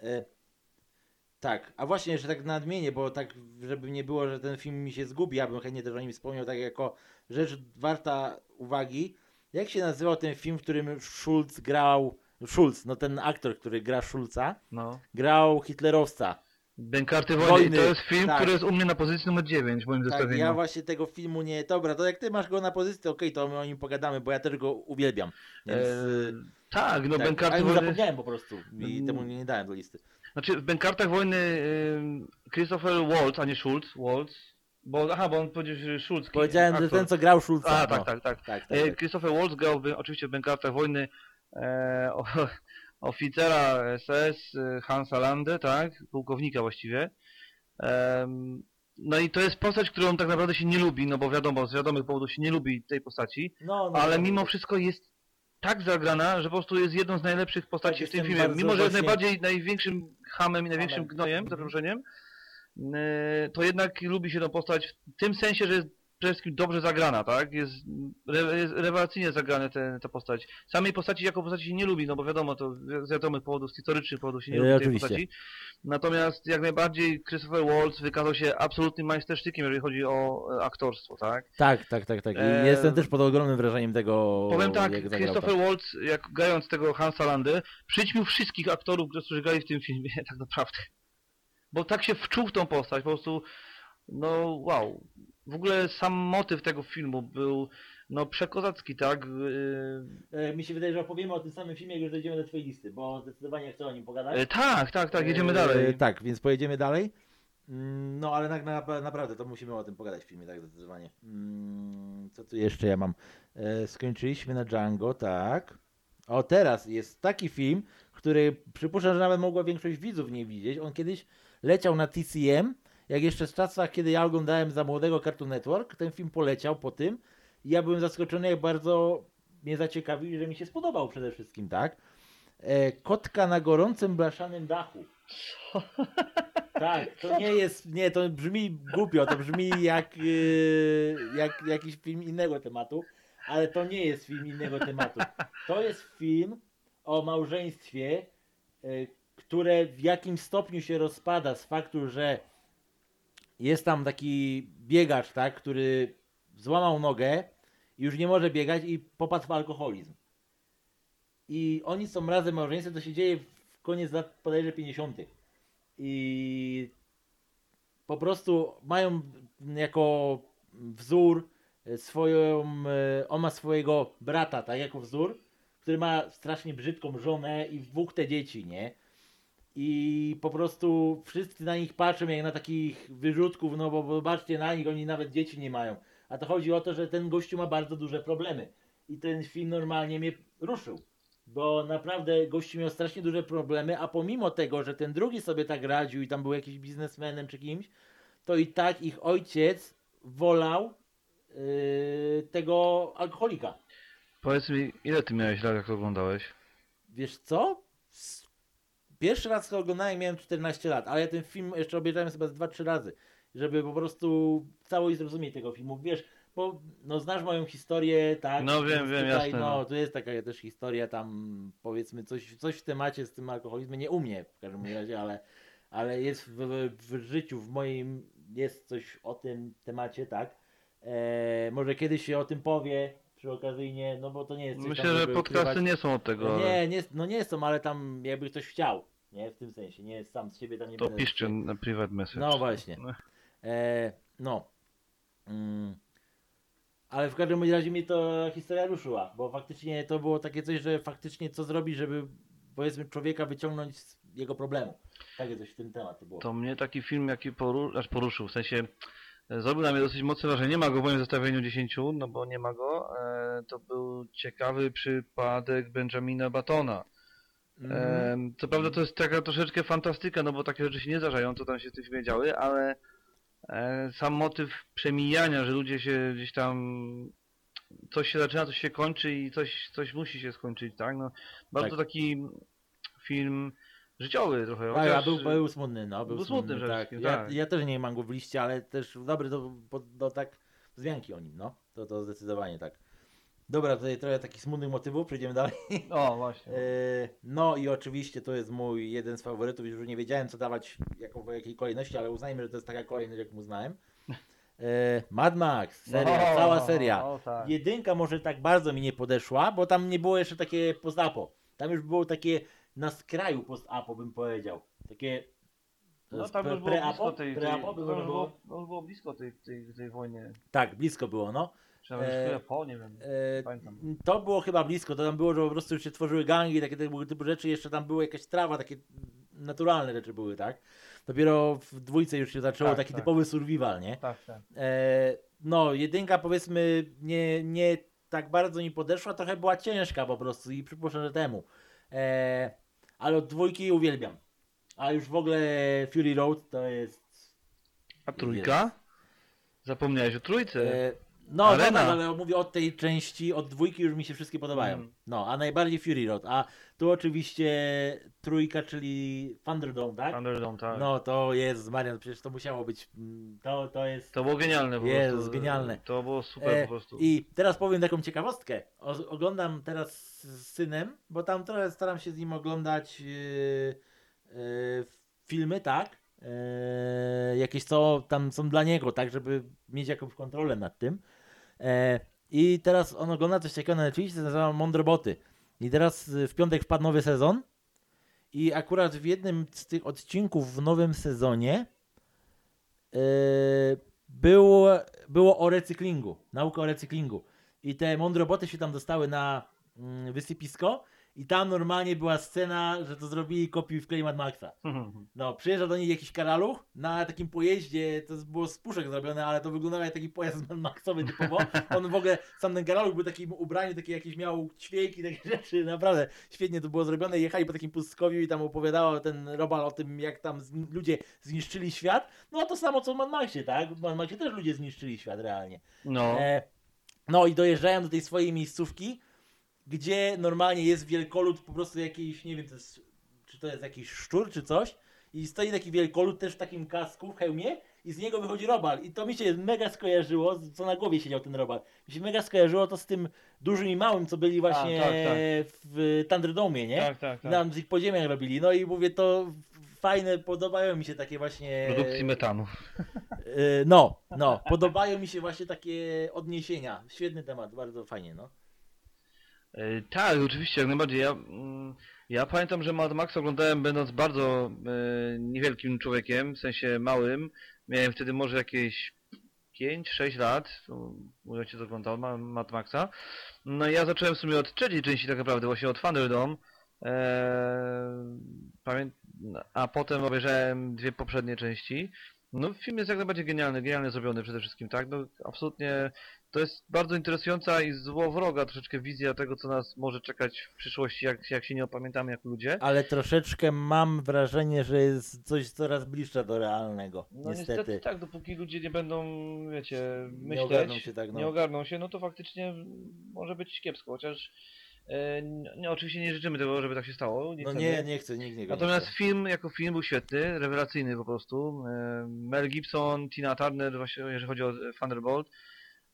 E, tak, a właśnie jeszcze tak nadmienię, bo tak, żeby nie było, że ten film mi się zgubi, ja bym chętnie też o nim wspomniał, tak jako rzecz warta uwagi. Jak się nazywał ten film, w którym Schulz grał, Schulz, no ten aktor, który gra Schulza, No. grał hitlerowca. Bękarty wojny. Wojny, To jest film, tak. który jest u mnie na pozycji numer 9 w moim Tak, zestawieniu. ja właśnie tego filmu nie... Dobra, to jak ty masz go na pozycji, okej, to my o nim pogadamy, bo ja też go uwielbiam. Więc, E, y, tak, no tak, Bękarty wojny... zapomniałem po prostu i Mm. temu nie dałem do listy. Znaczy w Bękartach wojny ym, Christopher Waltz, a nie Schultz, Waltz, bo, aha, bo on powiedział, że Schultz. Powiedziałem, że aktor. ten co grał Schulza. A, no. tak, tak, tak. tak, tak, E, tak. Christopher Waltz grał w, oczywiście w Bękartach wojny e, o, oficera SS e, Hansa Lande, tak, pułkownika właściwie. Em, no i to jest postać, którą tak naprawdę się nie lubi, no bo wiadomo, z wiadomych powodów się nie lubi tej postaci, No, no, ale no, mimo no. wszystko jest tak zagrana, że po prostu jest jedną z najlepszych postaci Tak, w tym filmie. Mimo, że jest najbardziej, największym hamem i największym gnojem, za przeproszeniem, e, to jednak lubi się tą postać w tym sensie, że jest przede wszystkim dobrze zagrana, tak? Jest, re, jest rewelacyjnie zagrana te, ta postać. Samej postaci jako postaci się nie lubi, no bo wiadomo, to z wiadomych powodów, z historycznych powodów się nie E, lubi tej oczywiście. postaci. Natomiast jak najbardziej Christopher Waltz wykazał się absolutnym majstersztykiem, jeżeli chodzi o e, aktorstwo, tak? Tak, tak, tak, tak. I E, jestem też pod ogromnym wrażeniem tego, Powiem tak, zagrał. Christopher Waltz, jak grając tego Hansa Landę, przyćmił wszystkich aktorów, którzy grali w tym filmie, tak naprawdę. Bo tak się wczuł w tą postać, po prostu, no wow. W ogóle sam motyw tego filmu był, no przekozacki, tak? E, mi się wydaje, że opowiemy o tym samym filmie, jak już dojdziemy do twojej listy, bo zdecydowanie chcę o nim pogadać. e, tak, tak, tak, jedziemy E, dalej. Tak, więc pojedziemy dalej. Mm, No, ale na, na, naprawdę to musimy o tym pogadać w filmie, tak zdecydowanie. Mm, Co tu jeszcze ja mam? Skończyliśmy na Django, tak. O, teraz jest taki film, który przypuszczam, że nawet mogła większość widzów nie widzieć. On kiedyś leciał na TCM, jak jeszcze z czasach, kiedy ja oglądałem za młodego Cartoon Network. Ten film poleciał po tym. I ja byłem zaskoczony, jak bardzo mnie zaciekawił i że mi się spodobał przede wszystkim, tak. E, Kotka na gorącym blaszanym dachu. Tak, to nie jest, nie, to brzmi głupio, to brzmi jak, yy, jak jakiś film innego tematu, ale to nie jest film innego tematu. To jest film o małżeństwie, yy, które w jakimś stopniu się rozpada z faktu, że jest tam taki biegacz, tak, który złamał nogę i już nie może biegać i popadł w alkoholizm. I oni są razem małżeństwem, to się dzieje w koniec lat bodajże 50. I po prostu mają jako wzór swoją, e, on ma swojego brata, tak, jako wzór, który ma strasznie brzydką żonę i dwóch te dzieci, nie? I po prostu wszyscy na nich patrzą jak na takich wyrzutków, no bo zobaczcie na nich, oni nawet dzieci nie mają. A to chodzi o to, że ten gościu ma bardzo duże problemy. I ten film normalnie mnie ruszył. Bo naprawdę gościu miał strasznie duże problemy, a pomimo tego, że ten drugi sobie tak radził i tam był jakiś biznesmenem czy kimś, to i tak ich ojciec wolał yy, tego alkoholika. Powiedz mi, ile ty miałeś lat, jak to oglądałeś? Wiesz co? Pierwszy raz go oglądałem, miałem 14 lat, ale ja ten film jeszcze obejrzałem sobie z 2-3 razy, żeby po prostu całość zrozumieć tego filmu. Wiesz, bo no, znasz moją historię, tak? No, wiem, Więc wiem, tutaj, jasne, No, no. tu jest taka też historia tam, powiedzmy, coś, coś w temacie z tym alkoholizmem, nie u mnie w każdym razie, ale, ale jest w, w, w życiu, w moim, jest coś o tym temacie, tak? E, może kiedyś się o tym powie przy okazyjnie, no bo to nie jest coś Myślę, tam, że żeby podcasty ukrywać. nie są od tego, No ale nie, nie, no nie są, ale tam jakby ktoś chciał, nie? W tym sensie, nie sam z siebie tam nie to będę piszcie na private message. No właśnie. No. E, no. Mm. Ale w każdym bądź razie mnie to historia ruszyła, bo faktycznie to było takie coś, że faktycznie co zrobić, żeby powiedzmy człowieka wyciągnąć z jego problemu. Takie coś w tym temat było. To mnie taki film, jaki poru... aż poruszył, w sensie e, zrobił na mnie dosyć mocne wrażenie. Nie ma go w moim zestawieniu 10, no bo nie ma go. To był ciekawy przypadek Benjamina Batona. E, co prawda to jest taka troszeczkę fantastyka, no bo takie rzeczy się nie zdarzają, co tam się w tym filmie działy, ale e, sam motyw przemijania, że ludzie się gdzieś tam coś się zaczyna, coś się kończy i coś, coś musi się skończyć, tak? No, bardzo Tak. taki film życiowy trochę. Tak, a chociaż- był, był smutny, no. Był, był smutny smutny, tak. Ja, tak. ja też nie mam go w liście, ale też dobry do, do, do tak wzmianki o nim, no. To, to zdecydowanie tak. Dobra, tutaj trochę takich smutnych motywów, przejdziemy dalej. O, właśnie. E, No i oczywiście to jest mój jeden z faworytów. Już nie wiedziałem co dawać jako, w jakiej kolejności, ale uznajmy, że to jest taka kolejność, jak mu znałem. E, Mad Max, seria, O, cała seria. O, tak. Jedynka może tak bardzo mi nie podeszła, bo tam nie było jeszcze takie post-apo. Tam już było takie na skraju post-apo bym powiedział. Takie No tam już było blisko tej, tej, no było blisko tej, tej, tej wojny. Tak, blisko było, no. Czy nawet E, chwilę po, nie wiem. E, Pamiętam. To było chyba blisko, to tam było, że po prostu już się tworzyły gangi, takie tego typu rzeczy, jeszcze tam była jakaś trawa, takie naturalne rzeczy były, tak? Dopiero w dwójce już się zaczęło Tak, taki tak. typowy survival, nie? Tak, tak. E, no, jedynka powiedzmy nie, nie tak bardzo mi podeszła, trochę była ciężka po prostu i przypuszczam, że temu. E, ale od dwójki uwielbiam. A już w ogóle Fury Road to jest... A trójka? Zapomniałeś o trójce. E, no, Arena. no tak, ale mówię od tej części, od dwójki już mi się wszystkie podobają. Mm. No, a najbardziej Fury Road. A tu oczywiście trójka, czyli Thunderdome, tak? Thunderdome, tak. No, to jest, Marian, przecież to musiało być, mm, to, to jest... To było genialne po Jezus, prostu. genialne. To było super E, po prostu. I teraz powiem taką ciekawostkę. O, oglądam teraz z synem, bo tam trochę staram się z nim oglądać yy, yy, filmy, tak? Yy, jakieś co tam są dla niego, tak? Żeby mieć jakąś kontrolę nad tym. E, I teraz on ogląda coś takiego na Netflixie, nazywa Mądre. I teraz y, w piątek wpadł nowy sezon. I akurat w jednym z tych odcinków w nowym sezonie yy, było, było o recyklingu, nauka o recyklingu. I te mądre roboty się tam dostały na mm, wysypisko i tam normalnie była scena, że to zrobili kopiuj w klej Mad Maxa. No, przyjeżdża do nich jakiś karaluch na takim pojeździe, to było z puszek zrobione, ale to wyglądało jak taki pojazd Mad Maxowy typowo. On w ogóle, sam ten karaluch był takim ubrany, takie jakieś miał ćwieki, takie rzeczy, naprawdę świetnie to było zrobione. Jechali po takim pustkowiu i tam opowiadał ten Robal o tym, jak tam ludzie zniszczyli świat. No a to samo co w Mad Maxie, tak? W Mad Maxie też ludzie zniszczyli świat realnie. No. E, no i dojeżdżają do tej swojej miejscówki, gdzie normalnie jest wielkolud po prostu jakiś, nie wiem, to jest, czy to jest jakiś szczur czy coś. I stoi taki wielkolud też w takim kasku, w hełmie i z niego wychodzi robal. I to mi się mega skojarzyło, co na głowie siedział ten robal. Mi się mega skojarzyło to z tym dużym i małym, co byli właśnie tak, tak. w Thunderdome, nie? Tak, tak, tak. Ich podziemiach robili. No i mówię, to fajne, podobają mi się takie właśnie... Produkcji metanu. Yy, No, no, podobają mi się właśnie takie odniesienia. Świetny temat, bardzo fajnie, no. E, tak, oczywiście, jak najbardziej. Ja, mm, ja pamiętam, że Mad Max oglądałem będąc bardzo e, niewielkim człowiekiem, w sensie małym. Miałem wtedy może jakieś 5-6 lat, mój ojciec oglądał Ma- Mad Maxa. No i ja zacząłem w sumie od trzeciej części tak naprawdę, właśnie od Thunderdome. E, pamię... A potem obejrzałem dwie poprzednie części. No film jest jak najbardziej genialny, genialnie zrobiony przede wszystkim, tak? No absolutnie to jest bardzo interesująca i złowroga troszeczkę wizja tego, co nas może czekać w przyszłości, jak, jak się nie opamiętamy jako ludzie. Ale troszeczkę mam wrażenie, że jest coś coraz bliższe do realnego. No niestety. niestety. tak, dopóki ludzie nie będą, wiecie, Nie myśleć, ogarną się tak, no. nie ogarną się, no to faktycznie może być kiepsko, chociaż nie, oczywiście nie życzymy tego, żeby tak się stało. No chcemy. nie, nie chcę, nikt nie Natomiast nie film jako film był świetny, rewelacyjny po prostu. E, Mel Gibson, Tina Turner, właśnie jeżeli chodzi o Thunderbolt.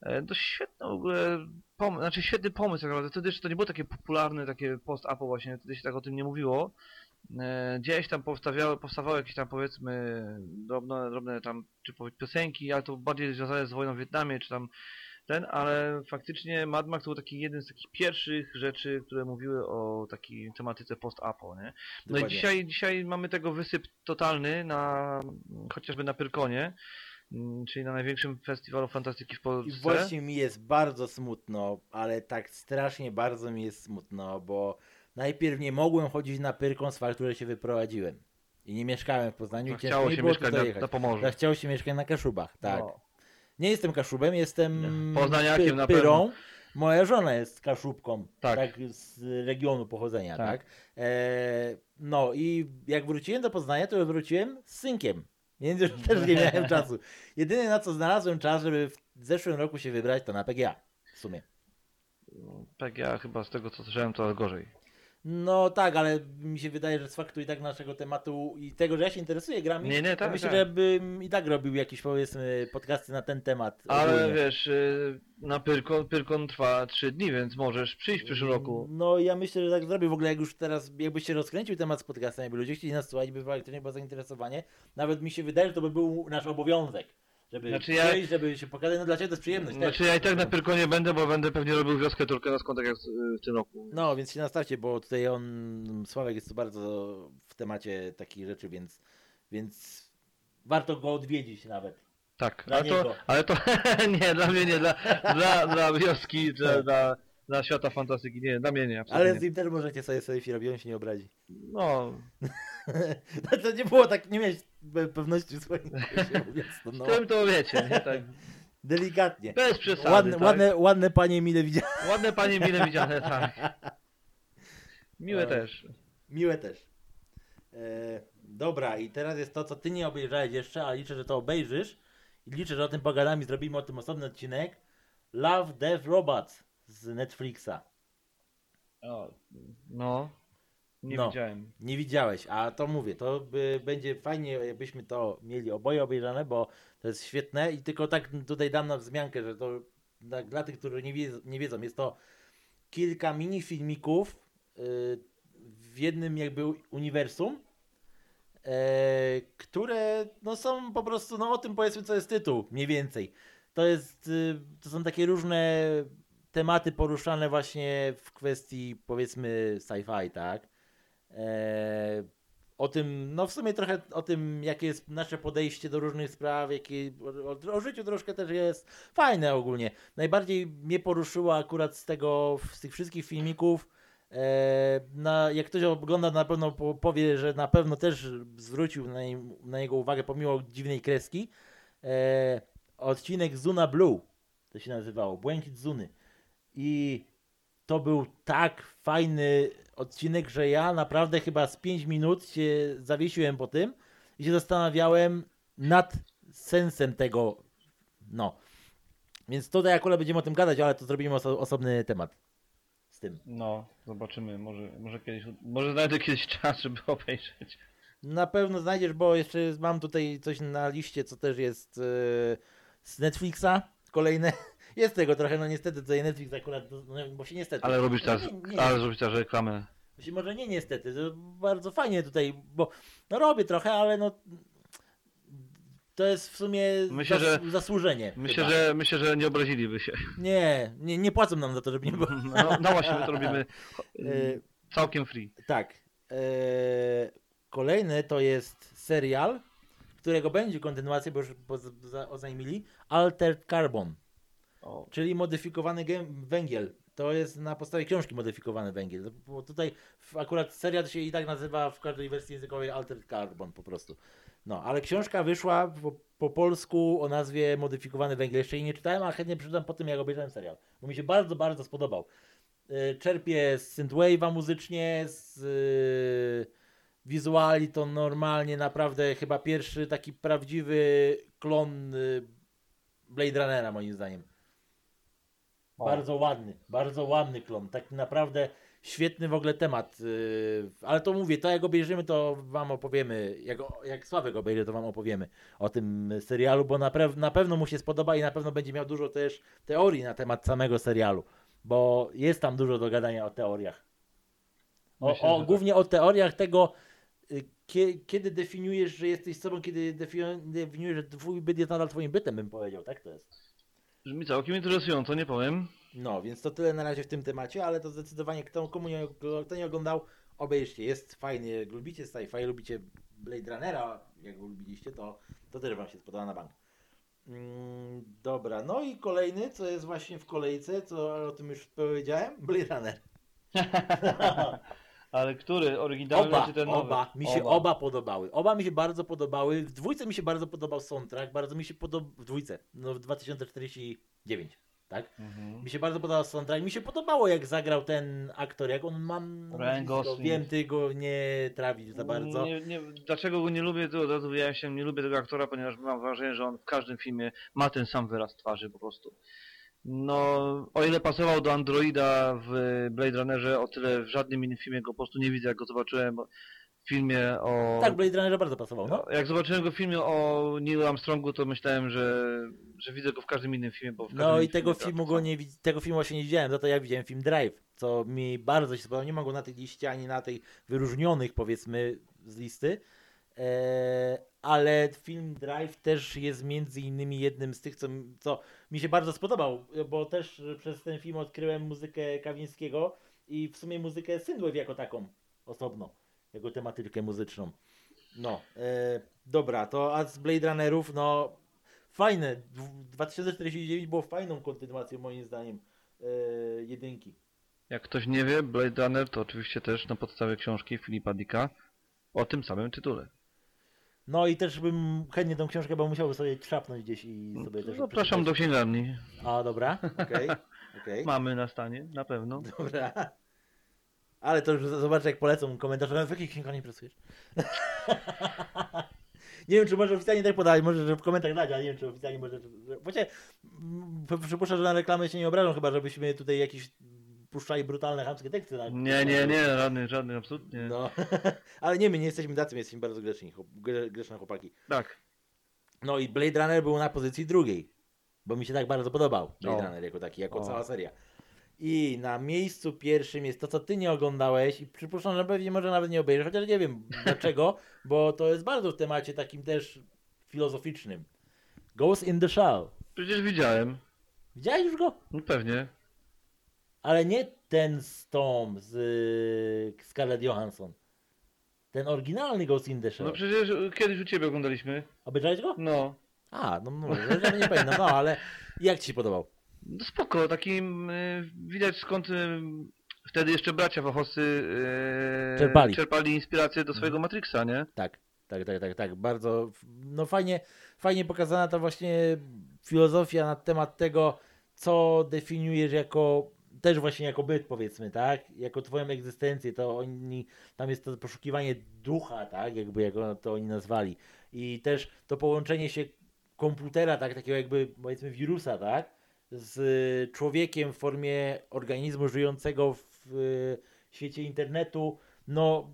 E, To świetny w ogóle pomysł, znaczy świetny pomysł tak naprawdę. Wtedy jeszcze to nie było takie popularne, takie post-apo właśnie, wtedy się tak o tym nie mówiło. E, Gdzieś tam powstawiały, powstawały jakieś tam powiedzmy drobne, drobne tam czy piosenki, ale to bardziej związane z wojną w Wietnamie, czy tam ten, ale faktycznie Mad Max to był taki jeden z takich pierwszych rzeczy, które mówiły o takiej tematyce post-apo, nie? No i dzisiaj, dzisiaj mamy tego wysyp totalny na chociażby na Pyrkonie, czyli na największym festiwalu fantastyki w I Polsce. właśnie mi jest bardzo smutno, ale tak strasznie bardzo mi jest smutno, bo najpierw nie mogłem chodzić na Pyrkon z faktu, że się wyprowadziłem. I nie mieszkałem w Poznaniu No, i chciało się mieszkać na, na Pomorzu. Ja chciało się mieszkać na Kaszubach, tak. No. Nie jestem Kaszubem, jestem. Poznaniakiem na Pyrą. Moja żona jest Kaszubką, tak. Tak. z regionu pochodzenia, tak. Tak. E, no i jak wróciłem do Poznania, to wróciłem z synkiem, więc już też nie miałem czasu. Jedyne na co znalazłem czas, żeby w zeszłym roku się wybrać, to na PGA w sumie. PGA chyba z tego co słyszałem to gorzej. No tak, ale mi się wydaje, że z faktu i tak naszego tematu i tego, że ja się interesuję grami, Nie, nie, to tak, myślę, tak. że bym i tak robił jakieś powiedzmy podcasty na ten temat. Ale ogólnie. wiesz, y, na Pyrkon, Pyrkon trwa 3 dni, więc możesz przyjść w przyszłym roku. No ja myślę, że tak zrobię. W ogóle jak już teraz, jakbyś się rozkręcił temat z podcastem, jakby ludzie chcieli nas słuchać, by faktycznie było zainteresowanie, nawet mi się wydaje, że to by był nasz obowiązek. Żeby Znaczy ja- przyjść, żeby się pokazać, no dla Ciebie to jest przyjemność. też. Znaczy ja i tak na Pyrkonie będę, bo będę pewnie robił wioskę Turkena z tak jak y, w tym roku. No, więc się nastawcie, bo tutaj on, Sławek jest bardzo w temacie takich rzeczy, więc, więc warto go odwiedzić nawet. Tak, Dla ale to, niego. ale to nie, dla mnie nie, dla, dla, dla wioski, dla, Tak. dla, dla świata fantastyki, nie, dla mnie nie, absolutnie. Ale z nim też możecie sobie selfie robić, on się nie obrazi. No, No to nie było tak, nie miałeś pe- pewności swojej, no, tym to wiecie, nie, tak, delikatnie. bez przesady, Ładne, tak? ładne, ładne panie mile widziane. Ładne panie mile widziane, tak. Miłe też. Miłe też. E, dobra, i teraz jest to, co ty nie obejrzałeś jeszcze, ale liczę, że to obejrzysz. I liczę, że o tym pogadamy zrobimy o tym osobny odcinek. Love, Death, Robots z Netflixa. No, nie No. widziałem. Nie widziałeś, a to mówię, to by, będzie fajnie, jakbyśmy to mieli oboje obejrzane, bo to jest świetne i tylko tak tutaj dam na wzmiankę, że to dla, dla tych, którzy nie, wiedzą, nie wiedzą, jest to kilka mini filmików y, w jednym jakby uniwersum, e, które no są po prostu, no o tym powiedzmy co jest tytuł, mniej więcej. To jest, y, to są takie różne tematy poruszane właśnie w kwestii powiedzmy sci-fi, tak? E, o tym, no w sumie trochę o tym, jakie jest nasze podejście do różnych spraw, jakie, o, o życiu troszkę też jest fajne ogólnie. Najbardziej mnie poruszyło akurat z tego, z tych wszystkich filmików, e, na, jak ktoś ogląda, na pewno po- powie, że na pewno też zwrócił na, na niego uwagę, pomimo dziwnej kreski, e, odcinek Zuna Blue, to się nazywało, Błękit Zuny. I to był tak fajny odcinek, że ja naprawdę chyba z 5 minut się zawiesiłem po tym i się zastanawiałem nad sensem tego. No. Więc tutaj akurat będziemy o tym gadać, ale to zrobimy oso- osobny temat z tym. No, zobaczymy, może, może kiedyś, może znajdę kiedyś czas, żeby obejrzeć. Na pewno znajdziesz, bo jeszcze mam tutaj coś na liście, co też jest e, z Netflixa. Kolejne. Jest tego trochę, no niestety tutaj Netflix akurat, no, bo się niestety. Ale robisz teraz, Nie, nie, ale robisz teraz reklamę. Myślę, może nie niestety, to bardzo fajnie tutaj, bo no robię trochę, ale no to jest w sumie Myślę, zas- że- zasłużenie. Myślę, chyba. że, myślę, że nie obraziliby się. Nie, nie, nie płacą nam za to, żeby nie było. No, no właśnie, my to robimy E, całkiem free. tak. E, kolejny to jest serial, którego będzie kontynuacja, bo już oznajmili, Altered Carbon, Czyli modyfikowany węgiel. To jest na podstawie książki modyfikowany węgiel. Bo tutaj akurat serial się i tak nazywa w każdej wersji językowej Altered Carbon po prostu. No, ale książka wyszła po, po polsku o nazwie Modyfikowany węgiel. Jeszcze jej nie czytałem, a chętnie przeczytam po tym, jak obejrzałem serial. Bo mi się bardzo, bardzo spodobał. Y, Czerpię z synthwave'a muzycznie, z y, wizuali to normalnie naprawdę chyba pierwszy taki prawdziwy klon y, Blade Runnera moim zdaniem. O. Bardzo ładny, bardzo ładny klon. Tak naprawdę świetny w ogóle temat. yy, Ale to mówię, to jak obejrzymy, to wam opowiemy. Jak, jak Sławek obejrzy, to wam opowiemy o tym serialu, bo na, na pewno mu się spodoba i na pewno będzie miał dużo też teorii na temat samego serialu. Bo jest tam dużo do gadania o teoriach. O, Myślę, o, tak. głównie o teoriach tego, y, kie, kiedy definiujesz, że jesteś sobą, kiedy defi- definiujesz, że twój byt jest nadal twoim bytem, bym powiedział. Tak to jest. Brzmi całkiem interesująco, nie powiem. No, więc to tyle na razie w tym temacie, ale to zdecydowanie kto, komu nie, kto nie oglądał, obejrzcie. Jest fajnie, jak lubicie sci-fi, lubicie Blade Runnera, jak go lubiliście, to, to też wam się spodoba na bank. Mm, dobra, no i kolejny, co jest właśnie w kolejce, co o tym już powiedziałem, Blade Runner. Ale który? Oryginalny Oba, czy ten nowy? oba, mi się oba. podobały. Oba mi się bardzo podobały. W dwójce mi się bardzo podobał soundtrack, bardzo mi się podobał, w dwójce, no w 2049, tak? Mhm. Mi się bardzo podobał soundtrack. Mi się podobało, jak zagrał ten aktor. Jak on mam. Ryan Gosling. Wiem, ty go nie trawisz za bardzo. Nie, nie, dlaczego go nie lubię, to od razu wyjaśniam, nie lubię tego aktora, ponieważ mam wrażenie, że on w każdym filmie ma ten sam wyraz twarzy po prostu. No, o ile pasował do Androida w Blade Runnerze, o tyle w żadnym innym filmie go po prostu nie widzę, jak go zobaczyłem w filmie o... Tak, Blade Runnerze bardzo pasował. No. Jak zobaczyłem go w filmie o Neil Armstrongu, to myślałem, że, że widzę go w każdym innym filmie, bo No i tego filmie filmu gra go to nie tego filmu właśnie nie widziałem, za to ja widziałem film Drive, co mi bardzo się spodobał. Nie mam go na tej liście ani na tej wyróżnionych powiedzmy z listy. Eee, ale film Drive też jest między innymi jednym z tych, co, co mi się bardzo spodobał, bo też przez ten film odkryłem muzykę Kawińskiego i w sumie muzykę Synthwave jako taką osobno, jako tematykę muzyczną. No, e, dobra, to a z Blade Runnerów, no fajne. Dw- 2049 było fajną kontynuacją moim zdaniem e, jedynki. Jak ktoś nie wie, Blade Runner to oczywiście też na podstawie książki Filipa Dicka o tym samym tytule. No i też bym chętnie tą książkę, bo musiałbym sobie trzapnąć gdzieś i sobie też No, Zapraszam do księgarni. A, dobra, okej, okej, Mamy na stanie, na pewno. dobra. Ale to już zobaczę jak polecą komentarze, w jakich księgarni pracujesz? nie wiem, czy może oficjalnie tak podać, może że w komentarzach dać, ale nie wiem, czy oficjalnie może... Że... Właściwie mm, przypuszczam, że na reklamę się nie obrażą, chyba żebyśmy tutaj jakieś puszczali brutalne, chamskie teksty. Na... Nie, nie, nie, żadnych, żadnych, absolutnie. No, ale nie, my nie jesteśmy tacy, my jesteśmy bardzo gre- grzeczne chłopaki. Tak. No i Blade Runner był na pozycji drugiej, bo mi się tak bardzo podobał Blade O. Runner jako taki, jako O. cała seria. I na miejscu pierwszym jest to, co ty nie oglądałeś i przypuszczam, że pewnie może nawet nie obejrzysz, chociaż nie wiem dlaczego, bo to jest bardzo w temacie takim też filozoficznym. Ghost in the Shell. Przecież widziałem. Widziałeś już go? No pewnie. Ale nie ten z Tom, z y, Scarlett Johansson. Ten oryginalny Ghost in the Shell. No przecież kiedyś u ciebie oglądaliśmy. Obejrzałeś go? No. A, no, no ja nie pamiętam, no ale jak ci się podobał? No spoko, takim y, widać skąd y, wtedy jeszcze bracia Wachosy y, Czerpali. czerpali inspirację do swojego Matrixa, nie? Tak, tak, tak, tak, tak. Bardzo, no fajnie, fajnie pokazana ta właśnie filozofia na temat tego, co definiujesz jako, też właśnie jako byt powiedzmy, tak? Jako twoją egzystencję, to oni, tam jest to poszukiwanie ducha, tak? Jakby jak ono- to oni nazwali. I też to połączenie się komputera, tak? Takiego jakby powiedzmy wirusa, tak? Z człowiekiem w formie organizmu żyjącego w świecie internetu, no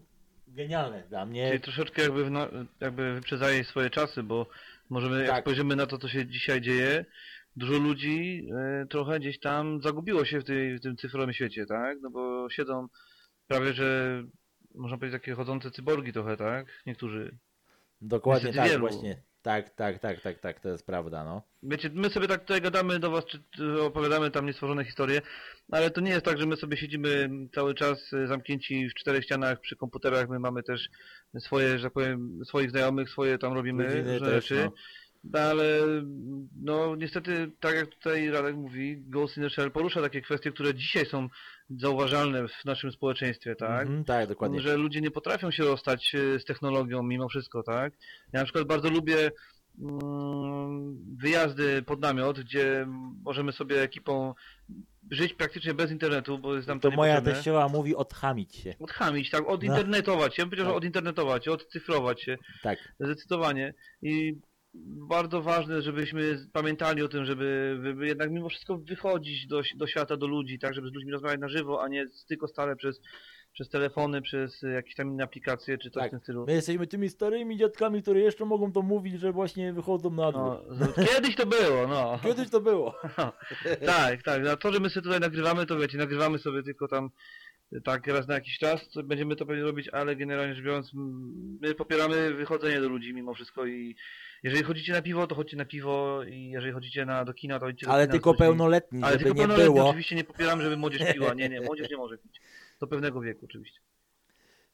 genialne dla mnie. Czyli troszeczkę jakby, na, jakby wyprzedzaje swoje czasy, bo możemy, jak Tak. spojrzymy na to, co się dzisiaj dzieje, dużo ludzi y, trochę gdzieś tam zagubiło się w, tej, w tym cyfrowym świecie, tak? No bo siedzą prawie, że można powiedzieć takie chodzące cyborgi trochę, tak? Niektórzy. Dokładnie Niestety tak, wielu. właśnie. Tak, tak, tak, tak, tak, to jest prawda, no. Wiecie, my sobie tak tutaj gadamy do was, czy opowiadamy tam niestworzone historie, ale to nie jest tak, że my sobie siedzimy cały czas y, zamknięci w czterech ścianach przy komputerach, my mamy też swoje, że tak powiem, swoich znajomych, swoje tam robimy też, rzeczy. no. No, ale no niestety, tak jak tutaj Radek mówi, Ghost in the Shell porusza takie kwestie, które dzisiaj są zauważalne w naszym społeczeństwie, tak? Mhm, tak, dokładnie. Że ludzie nie potrafią się rozstać e, z technologią mimo wszystko, tak? Ja na przykład bardzo lubię mm, wyjazdy pod namiot, gdzie możemy sobie ekipą żyć praktycznie bez internetu, bo jest nam to, to moja teściowa mówi odchamić się. Odchamić, tak, No. odinternetować. Ja bym powiedział, Tak. odinternetować, odcyfrować się, Tak. zdecydowanie. I bardzo ważne, żebyśmy pamiętali o tym, żeby, żeby jednak mimo wszystko wychodzić do, do świata, do ludzi, tak, żeby z ludźmi rozmawiać na żywo, a nie tylko stale przez, przez telefony, przez jakieś tam inne aplikacje, czy coś Tak. w tym stylu. My jesteśmy tymi starymi dziadkami, które jeszcze mogą to mówić, że właśnie wychodzą na dwór. No, z- kiedyś to było, no. Kiedyś to było. tak, tak. A to, że my sobie tutaj nagrywamy, to wiecie, nagrywamy sobie tylko tam tak raz na jakiś czas, będziemy to pewnie robić, ale generalnie rzecz biorąc, my popieramy wychodzenie do ludzi mimo wszystko i jeżeli chodzicie na piwo, to chodźcie na piwo i jeżeli chodzicie na, do kina, to idźcie do Ale kina tylko pełnoletni, Ale tylko nie pełnoletni, było. oczywiście nie popieramy, żeby młodzież piła. Nie, nie, młodzież nie może pić. Do pewnego wieku oczywiście.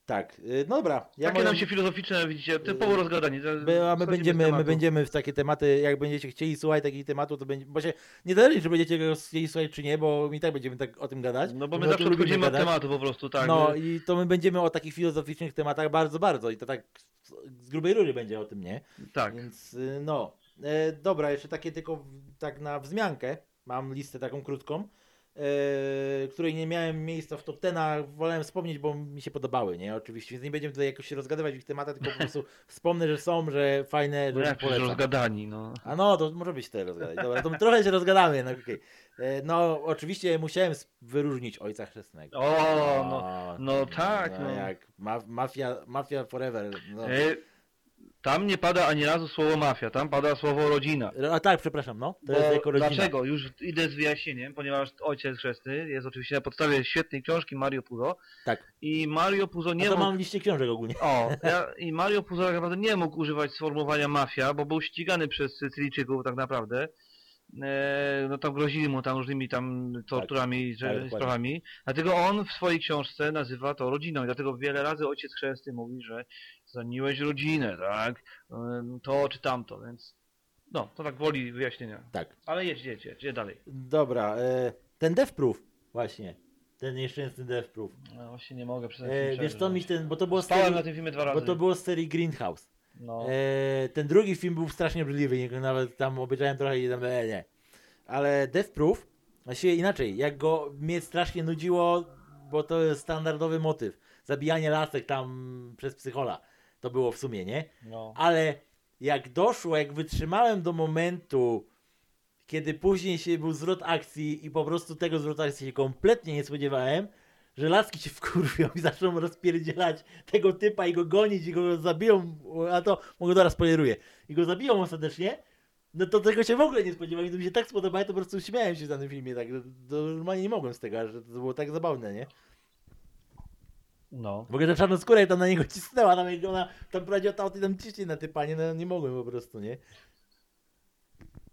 Tak, y, no dobra. Ja Takie moją- nam się filozoficzne, widzicie, typowo rozgadani. to- My, a my będziemy, my będziemy w takie tematy, jak będziecie chcieli słuchać takich tematów, to będzie, bo się nie zależy, czy będziecie go chcieli słuchać, czy nie, bo i tak będziemy tak o tym gadać. No bo my tym zawsze odchodzimy od tematu po prostu, tak. no że- i to my będziemy o takich filozoficznych tematach bardzo, bardzo i to tak z grubej rury będzie o tym, nie? Tak. Więc y, no. E, dobra, jeszcze takie tylko tak na wzmiankę. Mam listę taką krótką, e, której nie miałem miejsca w top 10, wolałem wspomnieć, bo mi się podobały, nie? Oczywiście, więc nie będziemy tutaj jakoś się rozgadywać w ich tematach, tylko po prostu wspomnę, że są, że fajne, No że polecam. rozgadani, no. A no, to może być tutaj rozgadać. Dobra, to my trochę się rozgadamy, no okej. E, No, oczywiście musiałem wyróżnić Ojca Chrzestnego. O, no. no tak, no. Jak ma, mafia, mafia forever. No. E, tam nie pada ani razu słowo mafia, tam pada słowo rodzina. A tak, przepraszam, no. To jest jako rodzina. dlaczego? Już idę z wyjaśnieniem, ponieważ ojciec chrzestny jest oczywiście na podstawie świetnej książki Mario Puzo. Tak. I Mario Puzo nie Nie to mógł... mam liście książek ogólnie. O, ja, i Mario Puzo tak naprawdę nie mógł używać sformułowania mafia, bo był ścigany przez Sycylijczyków tak naprawdę. E, no tam grozili mu tam różnymi tam torturami tak, dokładnie. sprawami. Dlatego on w swojej książce nazywa to rodziną i dlatego wiele razy ojciec chrzestny mówi, że zaniłeś rodzinę, tak? E, To czy tamto, więc no, to tak woli wyjaśnienia. Tak. Ale jedź, jedź, jedź, jedź dalej. Dobra, e, ten Death Proof, właśnie. Ten nieszczęsny Death Proof. No właśnie nie mogę przyznać. E, wiesz co mi ten, bo to było z Spałem serii, na tym filmie dwa bo razy. to było z serii Greenhouse. No. E, ten drugi film był strasznie obrzydliwy, nie- nawet tam obejrzałem trochę i tam, e, nie. Ale Death Proof, właściwie inaczej, jak go mnie strasznie nudziło, bo to jest standardowy motyw. Zabijanie lasek tam przez psychola. To było w sumie, nie? no. Ale jak doszło, jak wytrzymałem do momentu, kiedy później się był zwrot akcji i po prostu tego zwrotu akcji się kompletnie nie spodziewałem, że laski się wkurwią i zaczną rozpierdzielać tego typa i go gonić i go zabiją, a to, mogę teraz spoileruję, i go zabiją ostatecznie, no to tego się w ogóle nie spodziewałem i to mi się tak spodobało, to po prostu śmiałem się na tym filmie, tak, normalnie nie mogłem z tego, że to było tak zabawne, nie? No. W ogóle, że czarnoskóra tam na niego cisnęła, tam jak ona tam prowadziła tam, tam ciśnie na typanie, no nie mogłem po prostu, nie?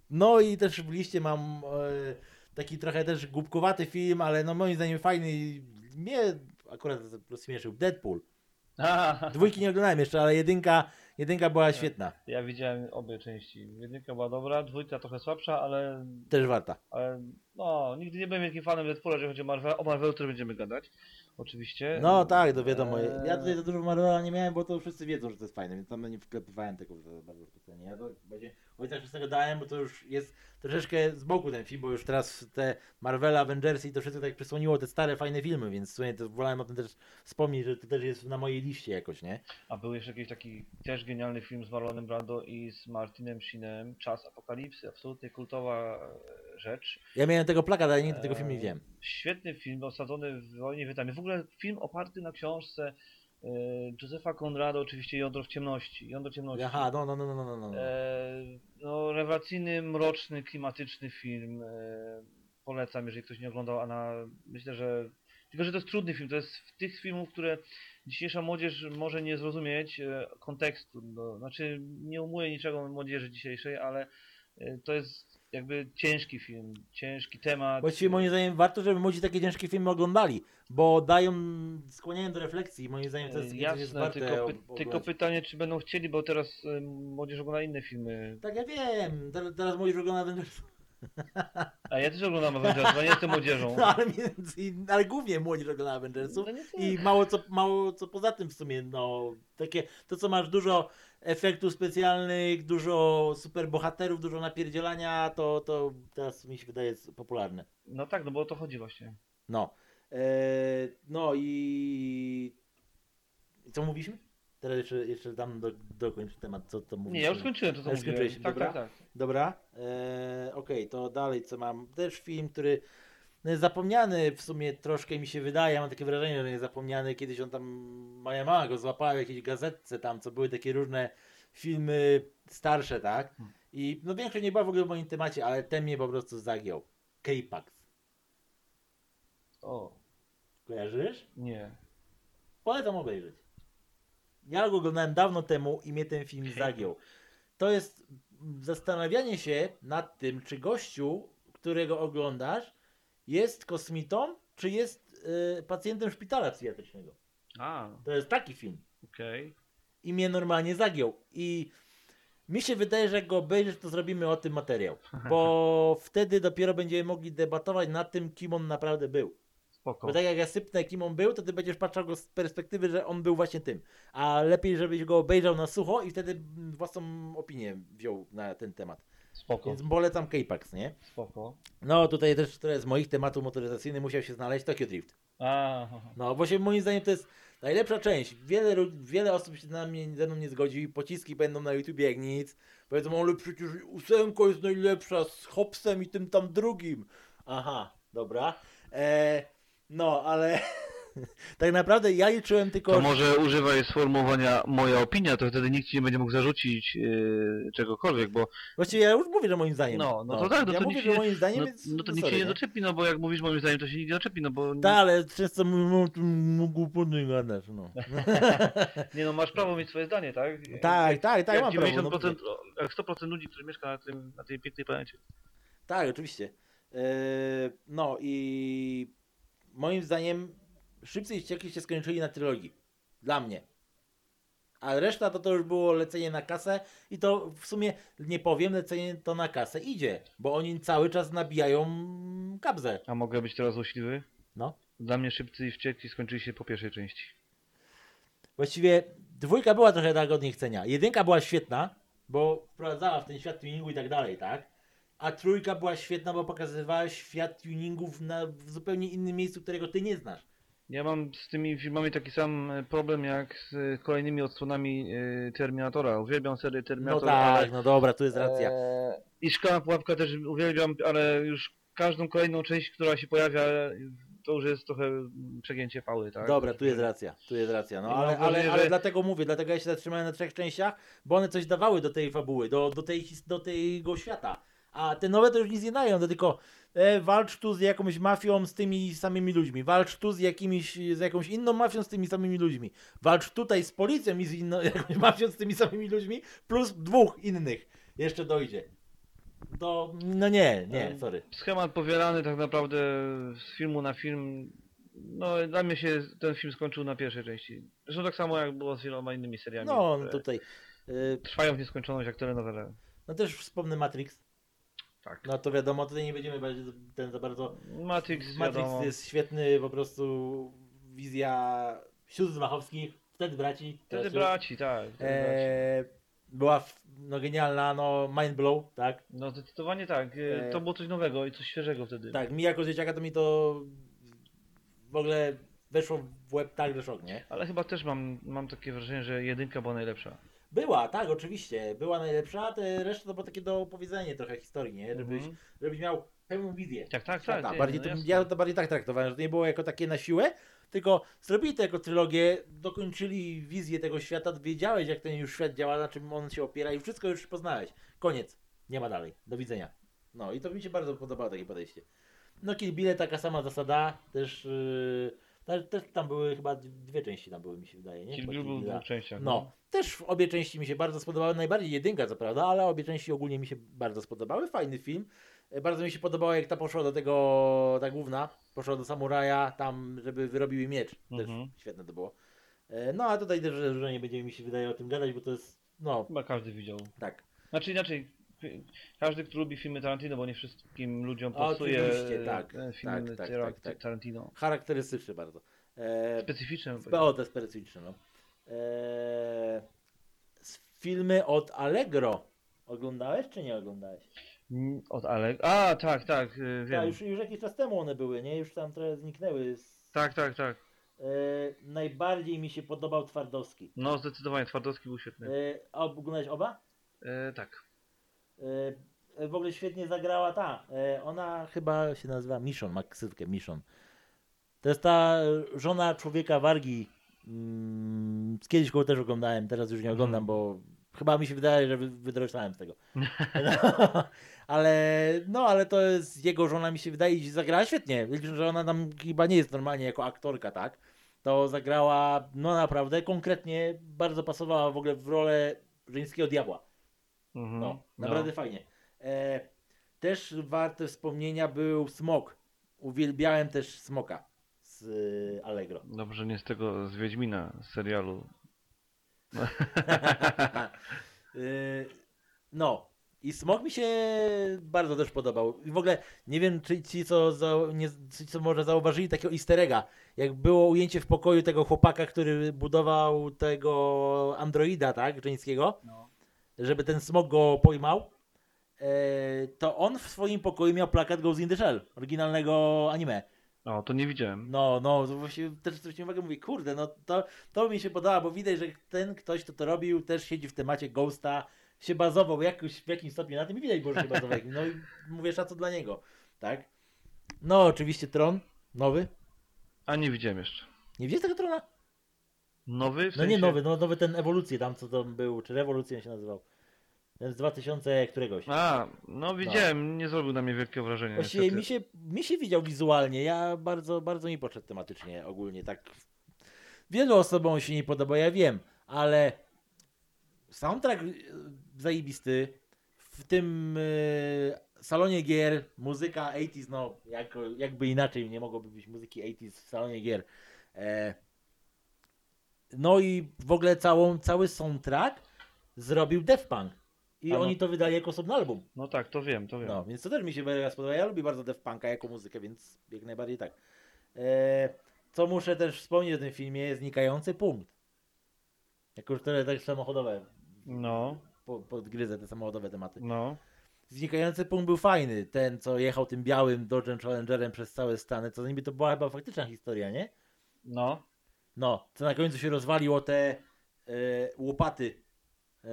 No i też w liście mam e, taki trochę też głupkowaty film, ale no moim zdaniem fajny i mnie akurat rozśmieszył Deadpool. Dwójki nie oglądałem jeszcze, ale jedynka, jedynka była świetna, Ja widziałem obie części. Jedynka była dobra, dwójka trochę słabsza, ale, też warta. ale no, nigdy nie byłem wielkim fanem Deadpoola, jeżeli chodzi o Marvel. O Marvelu też będziemy gadać, oczywiście. No tak, to wiadomo. Eee. Ja tutaj za dużo Marvela nie miałem, bo to wszyscy wiedzą, że to jest fajne, więc tam nie wklepywałem tego za bardzo specjalnie. Ja to będzie ojca szóstego dałem, bo to już jest troszeczkę z boku ten film, bo już teraz te Marvel, Avengers i to wszystko tak przysłoniło te stare, fajne filmy, więc w sumie to wolałem o tym też wspomnieć, że to też jest na mojej liście jakoś, nie? A był jeszcze jakiś taki też genialny film z Marlonem Brando i z Martinem Sheenem, Czas Apokalipsy, absolutnie kultowa rzecz. Ja miałem tego plakat, ale nigdy tego filmu nie Eee, widziałem. Świetny film osadzony w wojnie Wietnamie. W ogóle film oparty na książce e, Józefa Conrada, oczywiście Jądro w ciemności. Jądro ciemności. Aha, no, no, no, no, no, no. E, no, rewelacyjny, mroczny, klimatyczny film. E, polecam, jeżeli ktoś nie oglądał, a na, myślę, że. Tylko, że to jest trudny film. To jest w tych filmów, które dzisiejsza młodzież może nie zrozumieć e, kontekstu. No, znaczy, nie umuję niczego młodzieży dzisiejszej, ale e, to jest jakby ciężki film, ciężki temat. Właściwie moim zdaniem warto, żeby młodzi takie ciężkie filmy oglądali, bo dają, skłaniają do refleksji, moim zdaniem to jest, to jest Jasne, warte tylko, py, tylko pytanie, czy będą chcieli, bo teraz e, młodzież ogląda inne filmy. Tak, ja wiem, teraz, teraz młodzież ogląda Avengers. A ja też oglądam Avengers, bo nie jestem młodzieżą. No, ale, między, ale głównie młodzież ogląda Avengersów No nie i mało co, mało co poza tym w sumie, no, takie, to co masz dużo efektów specjalnych, dużo superbohaterów, dużo napierdzielania, to, to teraz mi się wydaje jest popularne. No tak, no bo o to chodzi właśnie. No, eee, no i... co mówiliśmy? Teraz jeszcze, jeszcze dam do, dokończ temat, co to mówisz. Nie, ja już skończyłem to, co Ale mówiłem. skończyłeś, Tak, dobra. tak, tak. Dobra, e, okej, to dalej co mam. Też film, który zapomniany w sumie troszkę mi się wydaje, mam takie wrażenie, że jest zapomniany. Kiedyś on tam, moja mama go złapała w jakiejś gazetce tam, co były takie różne filmy starsze, tak? I no większość nie była w ogóle w moim temacie, ale ten mnie po prostu zagiął. K-Pax. O, Kojarzysz? nie. Polecam obejrzeć. Ja go oglądałem dawno temu i mnie ten film zagiął. To jest zastanawianie się nad tym, czy gościu, którego oglądasz, jest kosmitą, czy jest y, pacjentem szpitala psychiatrycznego. A, To jest taki film. okej. I mnie normalnie zagiął. I mi się wydaje, że jak go obejrzysz, to zrobimy o tym materiał. Bo wtedy dopiero będziemy mogli debatować nad tym, kim on naprawdę był. Spoko. Bo tak jak ja sypnę, kim on był, to ty będziesz patrzał go z perspektywy, że on był właśnie tym. A lepiej, żebyś go obejrzał na sucho i wtedy własną opinię wziął na ten temat. Spoko. Więc polecam K-Pax, nie? Spoko. No tutaj też, które z moich tematów motoryzacyjnych musiał się znaleźć Tokyo Drift. A, No, bo się moim zdaniem to jest najlepsza część. Wiele, wiele osób się na mnie, ze mną nie zgodzi, pociski będą na YouTubie jak nic. Powiedzą, ale przecież ósemko jest najlepsza z Hopsem i tym tam drugim. Aha, dobra. E, no, ale tak naprawdę ja liczyłem tylko... to może używaj sformułowania moja opinia, to wtedy nikt ci nie będzie mógł zarzucić yy, czegokolwiek, bo Właściwie ja już mówię, że moim zdaniem. No, no to tak, no ja to mówię, że moim zdaniem no, więc no to no nikt sorry, się nie doczepi, no bo jak mówisz moim zdaniem, to się nikt nie doczepi, no bo Tak, ale często no, głupoty gadasz, no. nie no, masz prawo mieć swoje zdanie, tak? tak, tak, tak, jak mam prawo. 90%, No, jak 100% ludzi, którzy mieszka na, tym, na tej pięknej planecie. Tak, oczywiście. Eee, no i moim zdaniem szybcy i wściekli się skończyli na trylogii. Dla mnie. A reszta to to już było lecenie na kasę i to w sumie nie powiem, lecenie to na kasę idzie, bo oni cały czas nabijają kabzę. A mogę być teraz złośliwy? No. Dla mnie szybcy i wściekli skończyli się po pierwszej części. Właściwie dwójka była trochę tak od niechcenia. Jedynka była świetna, bo wprowadzała w ten świat tuningu i tak dalej, tak? A trójka była świetna, bo pokazywała świat tuningów na, w zupełnie innym miejscu, którego ty nie znasz. Ja mam z tymi filmami taki sam e, problem jak z e, kolejnymi odsłonami e, Terminatora. Uwielbiam serię No Terminator, tak, ale... no dobra, tu jest racja. I Szklana Pułapka też uwielbiam, ale już każdą kolejną część, która się pojawia, to już jest trochę przegięcie pały, tak? Dobra, tu jest racja, tu jest racja. No ale, ale, ale że- dlatego mówię, dlatego ja się zatrzymałem na trzech częściach, bo one coś dawały do tej fabuły, do, do, tej, do tego świata. A te nowe to już nic nie dają, to tylko e, walcz tu z jakąś mafią z tymi samymi ludźmi, walcz tu z, jakimiś, z jakąś inną mafią z tymi samymi ludźmi, walcz tutaj z policją i z inną, jakąś mafią z tymi samymi ludźmi, plus dwóch innych jeszcze dojdzie. To, no nie, nie, sorry. Schemat powielany tak naprawdę z filmu na film. No dla mnie się ten film skończył na pierwszej części. Zresztą tak samo jak było z wieloma innymi seriami. No, no tutaj. e, Trwają w nieskończoność jak telenowele. No też wspomnę Matrix. Tak. No to wiadomo, tutaj nie będziemy bardziej ten za bardzo. Matrix, Matrix wiadomo. jest świetny, po prostu wizja sióstr Wachowskich, wtedy braci. Wtedy teraz braci, tak. Wtedy braci. E, była no, genialna, no mind blow, tak? No zdecydowanie tak. E, E, To było coś nowego i coś świeżego wtedy. Tak, mi jako dzieciaka to mi to w ogóle weszło w łeb tak, że szok, nie? Ale chyba też mam, mam takie wrażenie, że jedynka była najlepsza. Była, tak, oczywiście, była najlepsza, a te reszta to było takie do opowiedzenia trochę historii, nie? Żebyś, Mhm. żebyś miał pełną wizję. Tak, tak, tak. nie, bardziej no to, ja to bardziej tak traktowałem, że to nie było jako takie na siłę, tylko zrobili to jako trylogię, dokończyli wizję tego świata, wiedziałeś jak ten już świat działa, na czym on się opiera i wszystko już poznałeś. Koniec. Nie ma dalej. Do widzenia. No i to mi się bardzo podobało takie podejście. No Kill Bill taka sama zasada, też, yy, też, też tam były chyba dwie części tam były mi się wydaje, nie? Kill był dwóch częściach. No, też obie części mi się bardzo spodobały. Najbardziej jedynka, co prawda, ale obie części ogólnie mi się bardzo spodobały. Fajny film. E, Bardzo mi się podobało, jak ta poszła do tego, ta główna, poszła do samuraja, tam, żeby wyrobił jej miecz. Też Mhm. świetne to było. E, No, a tutaj też, że nie będziemy mi się wydaje o tym gadać, bo to jest, no, Chyba każdy widział. tak. Znaczy inaczej, każdy, kto lubi filmy Tarantino, bo nie wszystkim ludziom Oczywiście, pasuje tak, e, film tak, tak, tak, tak. Tarantino. Charakterystyczny bardzo. E, Specyficzny. o, to jest specyficzne, no. E, filmy od Allegro. Oglądałeś czy nie oglądałeś? Mm, Od Alek. A, tak, tak, e, wiem. już, już jakiś czas temu one były, nie? Już tam trochę zniknęły. Z... Tak, tak, tak. E, najbardziej mi się podobał Twardowski. No, zdecydowanie, Twardowski był świetny. E, a oglądałeś oba? E, tak. E, w ogóle świetnie zagrała ta. E, ona chyba się nazywa Miszon, ma ksywkę Miszon. To jest ta żona człowieka Wargi. Mm, kiedyś go też oglądałem, teraz już nie oglądam, bo chyba mi się wydaje, że wy- wydroślałem z tego. No, ale no, ale to jest jego żona, mi się wydaje, i zagrała świetnie. Że ona tam chyba nie jest normalnie jako aktorka, tak? To zagrała, no naprawdę, konkretnie, bardzo pasowała w ogóle w rolę żeńskiego diabła. Mhm. No, naprawdę fajnie. E, też warte wspomnienia był Smok. Uwielbiałem też Smoka z y, Allegro. Dobrze, nie z tego, z Wiedźmina, z serialu. Y, no. I Smok mi się bardzo też podobał. I w ogóle nie wiem, czy ci, co, za, nie, ci, co może zauważyli takiego easter egga. Jak było ujęcie w pokoju tego chłopaka, który budował tego androida, tak, żeńskiego, No. Żeby ten smok go pojmał, e, to on w swoim pokoju miał plakat Ghost in the Shell, oryginalnego anime. O, to nie widziałem. No, no, właśnie też zwróciłem uwagę, mówię, kurde, no to, to mi się podoba, bo widać, że ten ktoś, kto to robił, też siedzi w temacie Ghosta, się bazował jakoś, w jakimś stopniu na tym i widać, było, że się bazował. No i mówię, szacun dla niego, tak? No, oczywiście Tron, nowy. A nie widziałem jeszcze. Nie widzisz tego Trona? Nowy? W No nie sensie- nowy, no nowy ten ewolucję tam, co to był, czy rewolucję on się nazywał. Ten z 2000 któregoś. A, no widziałem, nie zrobił na mnie wielkiego wrażenia. Właściwie niestety. mi się, mi się widział wizualnie, ja bardzo, bardzo mi poszedł tematycznie ogólnie, tak. Wielu osobom się nie podoba, ja wiem, ale soundtrack y, zajebisty, w tym y, salonie gier, muzyka 80s, no jak, jakby inaczej nie mogłoby być muzyki 80s w salonie gier. E, no i w ogóle całą, cały soundtrack zrobił Def Punk. I A no. oni to wydali jako osobny album. No tak, to wiem, to wiem. No, więc to też mi się mega spodoba. Ja lubię bardzo Def Punka jako muzykę, więc jak najbardziej tak. E, co muszę też wspomnieć o tym filmie, znikający punkt. Jako już tyle tak samochodowe, No, po, podgryzę te samochodowe tematy. no. Znikający punkt był fajny. Ten, co jechał tym białym Dodge'em Challengerem przez całe Stany, to niby to była chyba faktyczna historia, nie? No, No, co na końcu się rozwalił o te e, łopaty e,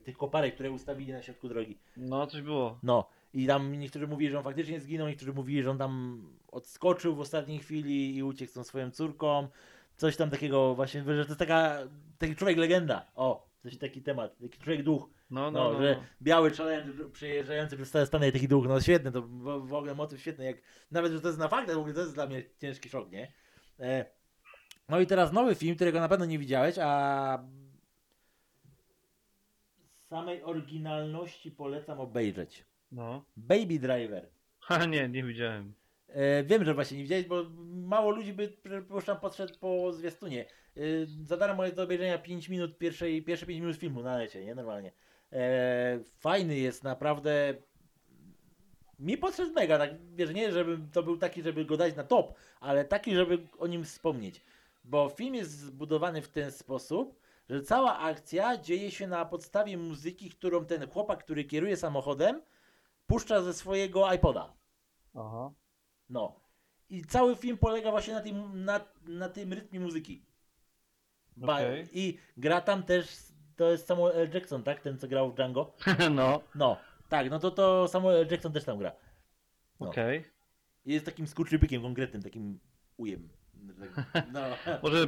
tych koparek, które ustawili na środku drogi. no coś było. No i tam niektórzy mówili, że on faktycznie zginął, niektórzy mówili, że on tam odskoczył w ostatniej chwili i uciekł z tą swoją córką. Coś tam takiego właśnie, że to jest taka, taki człowiek legenda. O, coś taki temat, taki człowiek duch. No, No, no, no. że no. biały challenge przejeżdżający przez całe Stany taki duch, no świetny, to w, w ogóle motyw świetny, jak nawet, że to jest na w ogóle to jest dla mnie ciężki szok, nie? E, no i teraz nowy film, którego na pewno nie widziałeś, a samej oryginalności polecam obejrzeć. no. Baby Driver. Ha, nie, nie widziałem. E, wiem, że właśnie nie widziałeś, bo mało ludzi by, przypuszczam, podszedł po zwiastunie. E, za darmo jest do obejrzenia 5 minut, pierwszej, pierwsze 5 minut filmu na lecie, nie? Normalnie. E, fajny jest, naprawdę. Mi podszedł mega, tak, wiesz, nie, żeby to był taki, żeby go dać na top, ale taki, żeby o nim wspomnieć. Bo film jest zbudowany w ten sposób, że cała akcja dzieje się na podstawie muzyki, którą ten chłopak, który kieruje samochodem, puszcza ze swojego iPoda. Aha. No. I cały film polega właśnie na tym, na, na tym rytmie muzyki. Okej. I gra tam też, to jest Samuel L. Jackson, tak? Ten, co grał w Django. no, No, tak, no to to Samuel L. Jackson też tam gra. No. okej. I Jest takim skurczybykiem konkretnym, takim ujem. No. Może...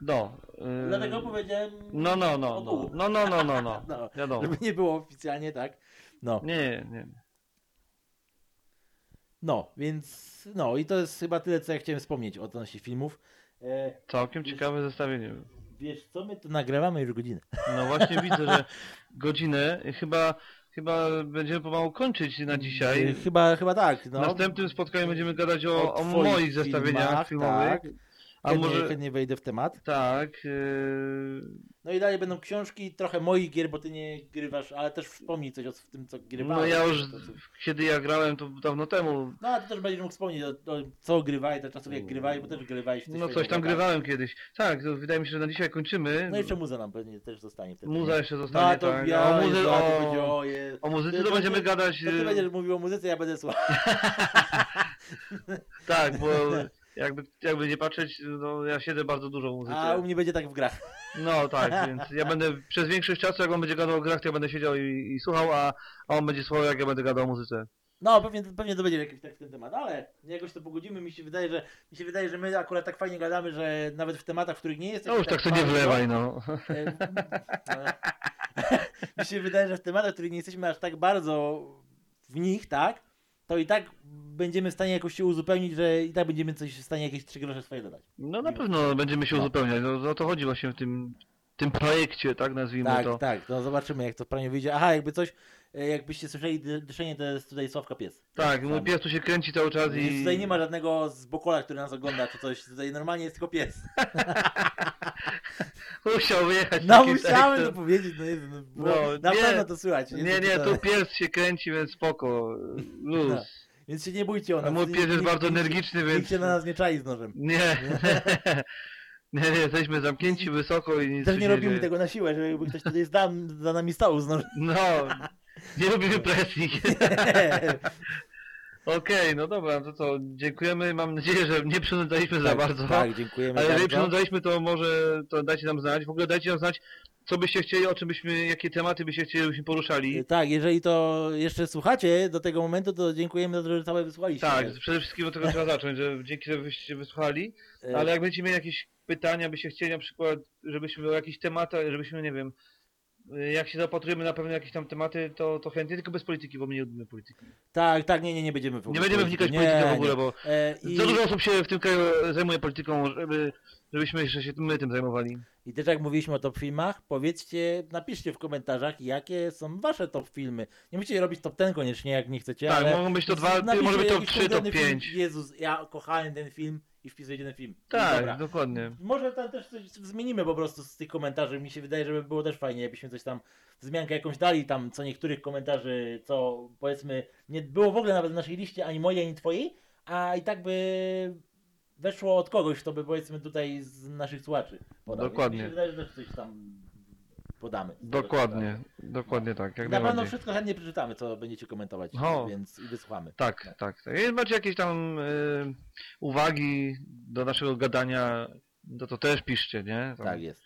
No. Yy... Dlatego powiedziałem... No, no, no, no. ogółu. No, no, no, no, no. No, Wiadomo. żeby nie było oficjalnie, tak? No. Nie, nie. No, więc no i to jest chyba tyle, co ja chciałem wspomnieć odnośnie filmów. E, Całkiem ciekawe zestawienie. wiesz co, my tu nagrywamy już godzinę. No właśnie widzę, że godzinę chyba chyba będziemy pomału kończyć na dzisiaj. E, Chyba, chyba tak. No. W następnym spotkaniu będziemy gadać o, o, twoich moich zestawieniach filmach, filmowych. Tak. A Chętnie, może chętnie wejdę w temat. tak. Yy... No i dalej będą książki, trochę moich gier, bo ty nie grywasz, ale też wspomnij coś o tym, co grywałeś. No ja już kiedy ja grałem to dawno temu. No a ty też będziesz mógł wspomnieć o, o co grywałeś, do czasów jak grywałeś, bo też grywałeś w te No coś tam lata. grywałem kiedyś. Tak, to wydaje mi się, że na dzisiaj kończymy. No i jeszcze muza nam pewnie też zostanie wtedy. Muza jeszcze No a zostanie, to tak. ja, o, muzy- o, o, muzyce to- będziemy gadać. To ty yy, będziesz mówił o muzyce, ja będę słuchał. Tak, bo jakby, jakby nie patrzeć, no ja siedzę bardzo dużo w muzyce. A u mnie będzie tak w grach. No tak, więc ja będę przez większość czasu, jak on będzie gadał o grach, to ja będę siedział i, i słuchał, a, a on będzie słuchał, jak ja będę gadał o muzyce. No, pewnie, pewnie to będzie jakiś tak ten temat, ale jakoś to pogodzimy. Mi się wydaje, że mi się wydaje, że my akurat tak fajnie gadamy, że nawet w tematach, w których nie jesteśmy. No już tak sobie nie wlewaj, no. E, ale- Mi się wydaje, że w tematach, w których nie jesteśmy aż tak bardzo w nich, tak? To i tak będziemy w stanie jakoś się uzupełnić, że i tak będziemy coś w stanie jakieś trzy grosze swoje dodać. No na pewno będziemy się No. uzupełniać, no o to chodzi właśnie w tym, tym projekcie, tak nazwijmy Tak, to. tak, no zobaczymy jak to w praniu wyjdzie. Aha, jakby coś, e, jakbyście słyszeli dy- dyszenie, to jest tutaj Sławka pies. Tak, mój Sam. pies tu się kręci cały czas i... Tutaj nie ma żadnego z Bokola, który nas ogląda czy coś. Tutaj normalnie jest tylko pies. Musiał wyjechać No taki musiałem to tekst. powiedzieć, no, Jezu, no, No, na nie. pewno to słychać. Nie, nie, tu pies się kręci, więc spoko, luz. No, Więc się nie bójcie o A nas. mój Nikt- pies jest nikt- bardzo nikt- energiczny, Nikt więc... się na nas nie czai z nożem. Nie. Nie, nie, jesteśmy zamknięci wysoko i nic Też nie robimy dzieje. tego na siłę, żeby ktoś tutaj za, za nami stał z nożem. No, nie robimy presji. Okej, no dobra, to co, dziękujemy, mam nadzieję, że nie przynudzaliśmy za tak, bardzo. Tak, dziękujemy Ale jeżeli bardzo. przynudzaliśmy, to może to dajcie nam znać. W ogóle dajcie nam znać, co byście chcieli, o czym byśmy, jakie tematy byście chcieli, żebyśmy poruszali. Tak, jeżeli to jeszcze słuchacie do tego momentu, to dziękujemy za to, że całe wysłaliście. Tak, przede wszystkim od tego trzeba zacząć, że dzięki, że byście wysłuchali. E, Ale jak będziecie mieli jakieś pytania, byście chcieli na przykład, żebyśmy o jakichś tematach, żebyśmy, nie wiem, jak się zaopatrujemy na pewno jakieś tam tematy, to, to chętnie, tylko bez polityki, bo my nie lubimy polityki. Tak, tak, nie, nie, nie będziemy w ogóle Nie będziemy wnikać w nie, politykę w nie. ogóle, bo E, i, za dużo osób się w tym kraju zajmuje polityką, żeby, żebyśmy jeszcze się my tym zajmowali. I też jak mówiliśmy o top filmach, powiedzcie, napiszcie w komentarzach, jakie są wasze top filmy. Nie musicie robić top ten koniecznie, jak nie chcecie, Tak, ale mogą być to dwa, może być to trzy, to konkretny film. pięć. Jezus, ja kochałem ten film i wpisujecie ten film. Tak, dokładnie. Może tam też coś zmienimy po prostu z tych komentarzy. Mi się wydaje, że by było też fajnie, jakbyśmy coś tam, wzmiankę jakąś dali tam, co niektórych komentarzy, co powiedzmy, nie było w ogóle nawet w naszej liście ani mojej, ani twojej, a i tak by weszło od kogoś, kto by powiedzmy tutaj z naszych słuchaczy podał. Dokładnie. Mi się wydaje, że też coś tam podamy. z tego, Dokładnie, dokładnie tak, jak Na pewno wszystko chętnie przeczytamy, co będziecie komentować, O. więc i wysłuchamy. Tak, tak. tak. Jeżeli macie jakieś tam y, uwagi do naszego gadania, no to też piszcie, nie? Tam, Tak jest.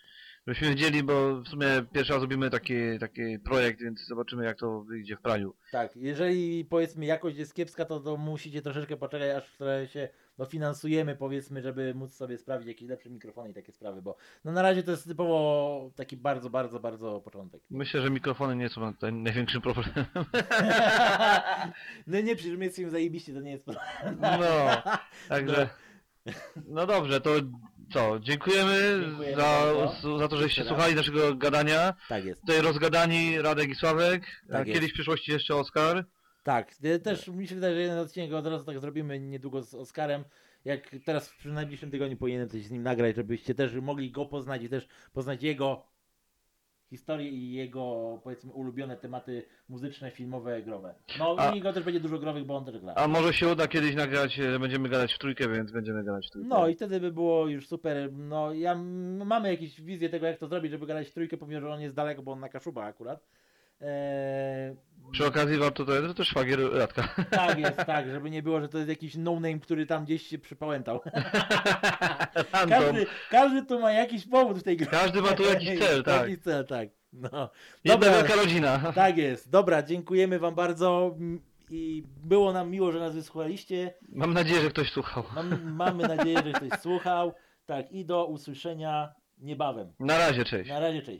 Żebyśmy wiedzieli, bo w sumie pierwszy raz robimy taki, taki projekt, więc zobaczymy jak to wyjdzie w praniu. Tak, jeżeli powiedzmy jakość jest kiepska, to, to musicie troszeczkę poczekać, aż się dofinansujemy, powiedzmy, żeby móc sobie sprawdzić jakieś lepsze mikrofony i takie sprawy, bo no na razie to jest typowo taki bardzo, bardzo, bardzo początek. Myślę, że mikrofony nie są tutaj największym problemem. no nie, przecież my jesteśmy zajebiście, to nie jest problem. No, także... No dobrze, to co? Dziękujemy, Dziękujemy za, bardzo. za to, żeście słuchali naszego gadania. Tak jest. Tutaj rozgadani Radek i Sławek, Tak jest. kiedyś w przyszłości jeszcze Oskar. Tak, też mi się wydaje, że jeden odcinek od razu tak zrobimy niedługo z Oskarem. Jak teraz w najbliższym tygodniu powinienem coś z nim nagrać, żebyście też mogli go poznać i też poznać jego historię i jego powiedzmy ulubione tematy muzyczne, filmowe, growe. No A- i go też będzie dużo growych, bo on też gra. A może się uda kiedyś nagrać, że będziemy gadać w trójkę, więc będziemy gadać w trójkę. No i wtedy by było już super. No ja mamy jakieś wizje tego, jak to zrobić, żeby gadać w trójkę, pomimo, że on jest daleko, bo on na Kaszuba akurat. Eee, Przy okazji warto to, to też szwagier Radka. tak jest, tak, żeby nie było, że to jest jakiś no-name, który tam gdzieś się przypałętał. Każdy, każdy tu ma jakiś powód w tej grze. Każdy ma tu jakiś cel, tak. Jakiś cel, tak. No. Dobra. wielka rodzina. Tak jest. Dobra, dziękujemy wam bardzo i było nam miło, że nas wysłuchaliście. Mam nadzieję, że ktoś słuchał. Mam, mamy nadzieję, że ktoś słuchał. Tak, i do usłyszenia niebawem. Na razie, cześć. Na razie, cześć.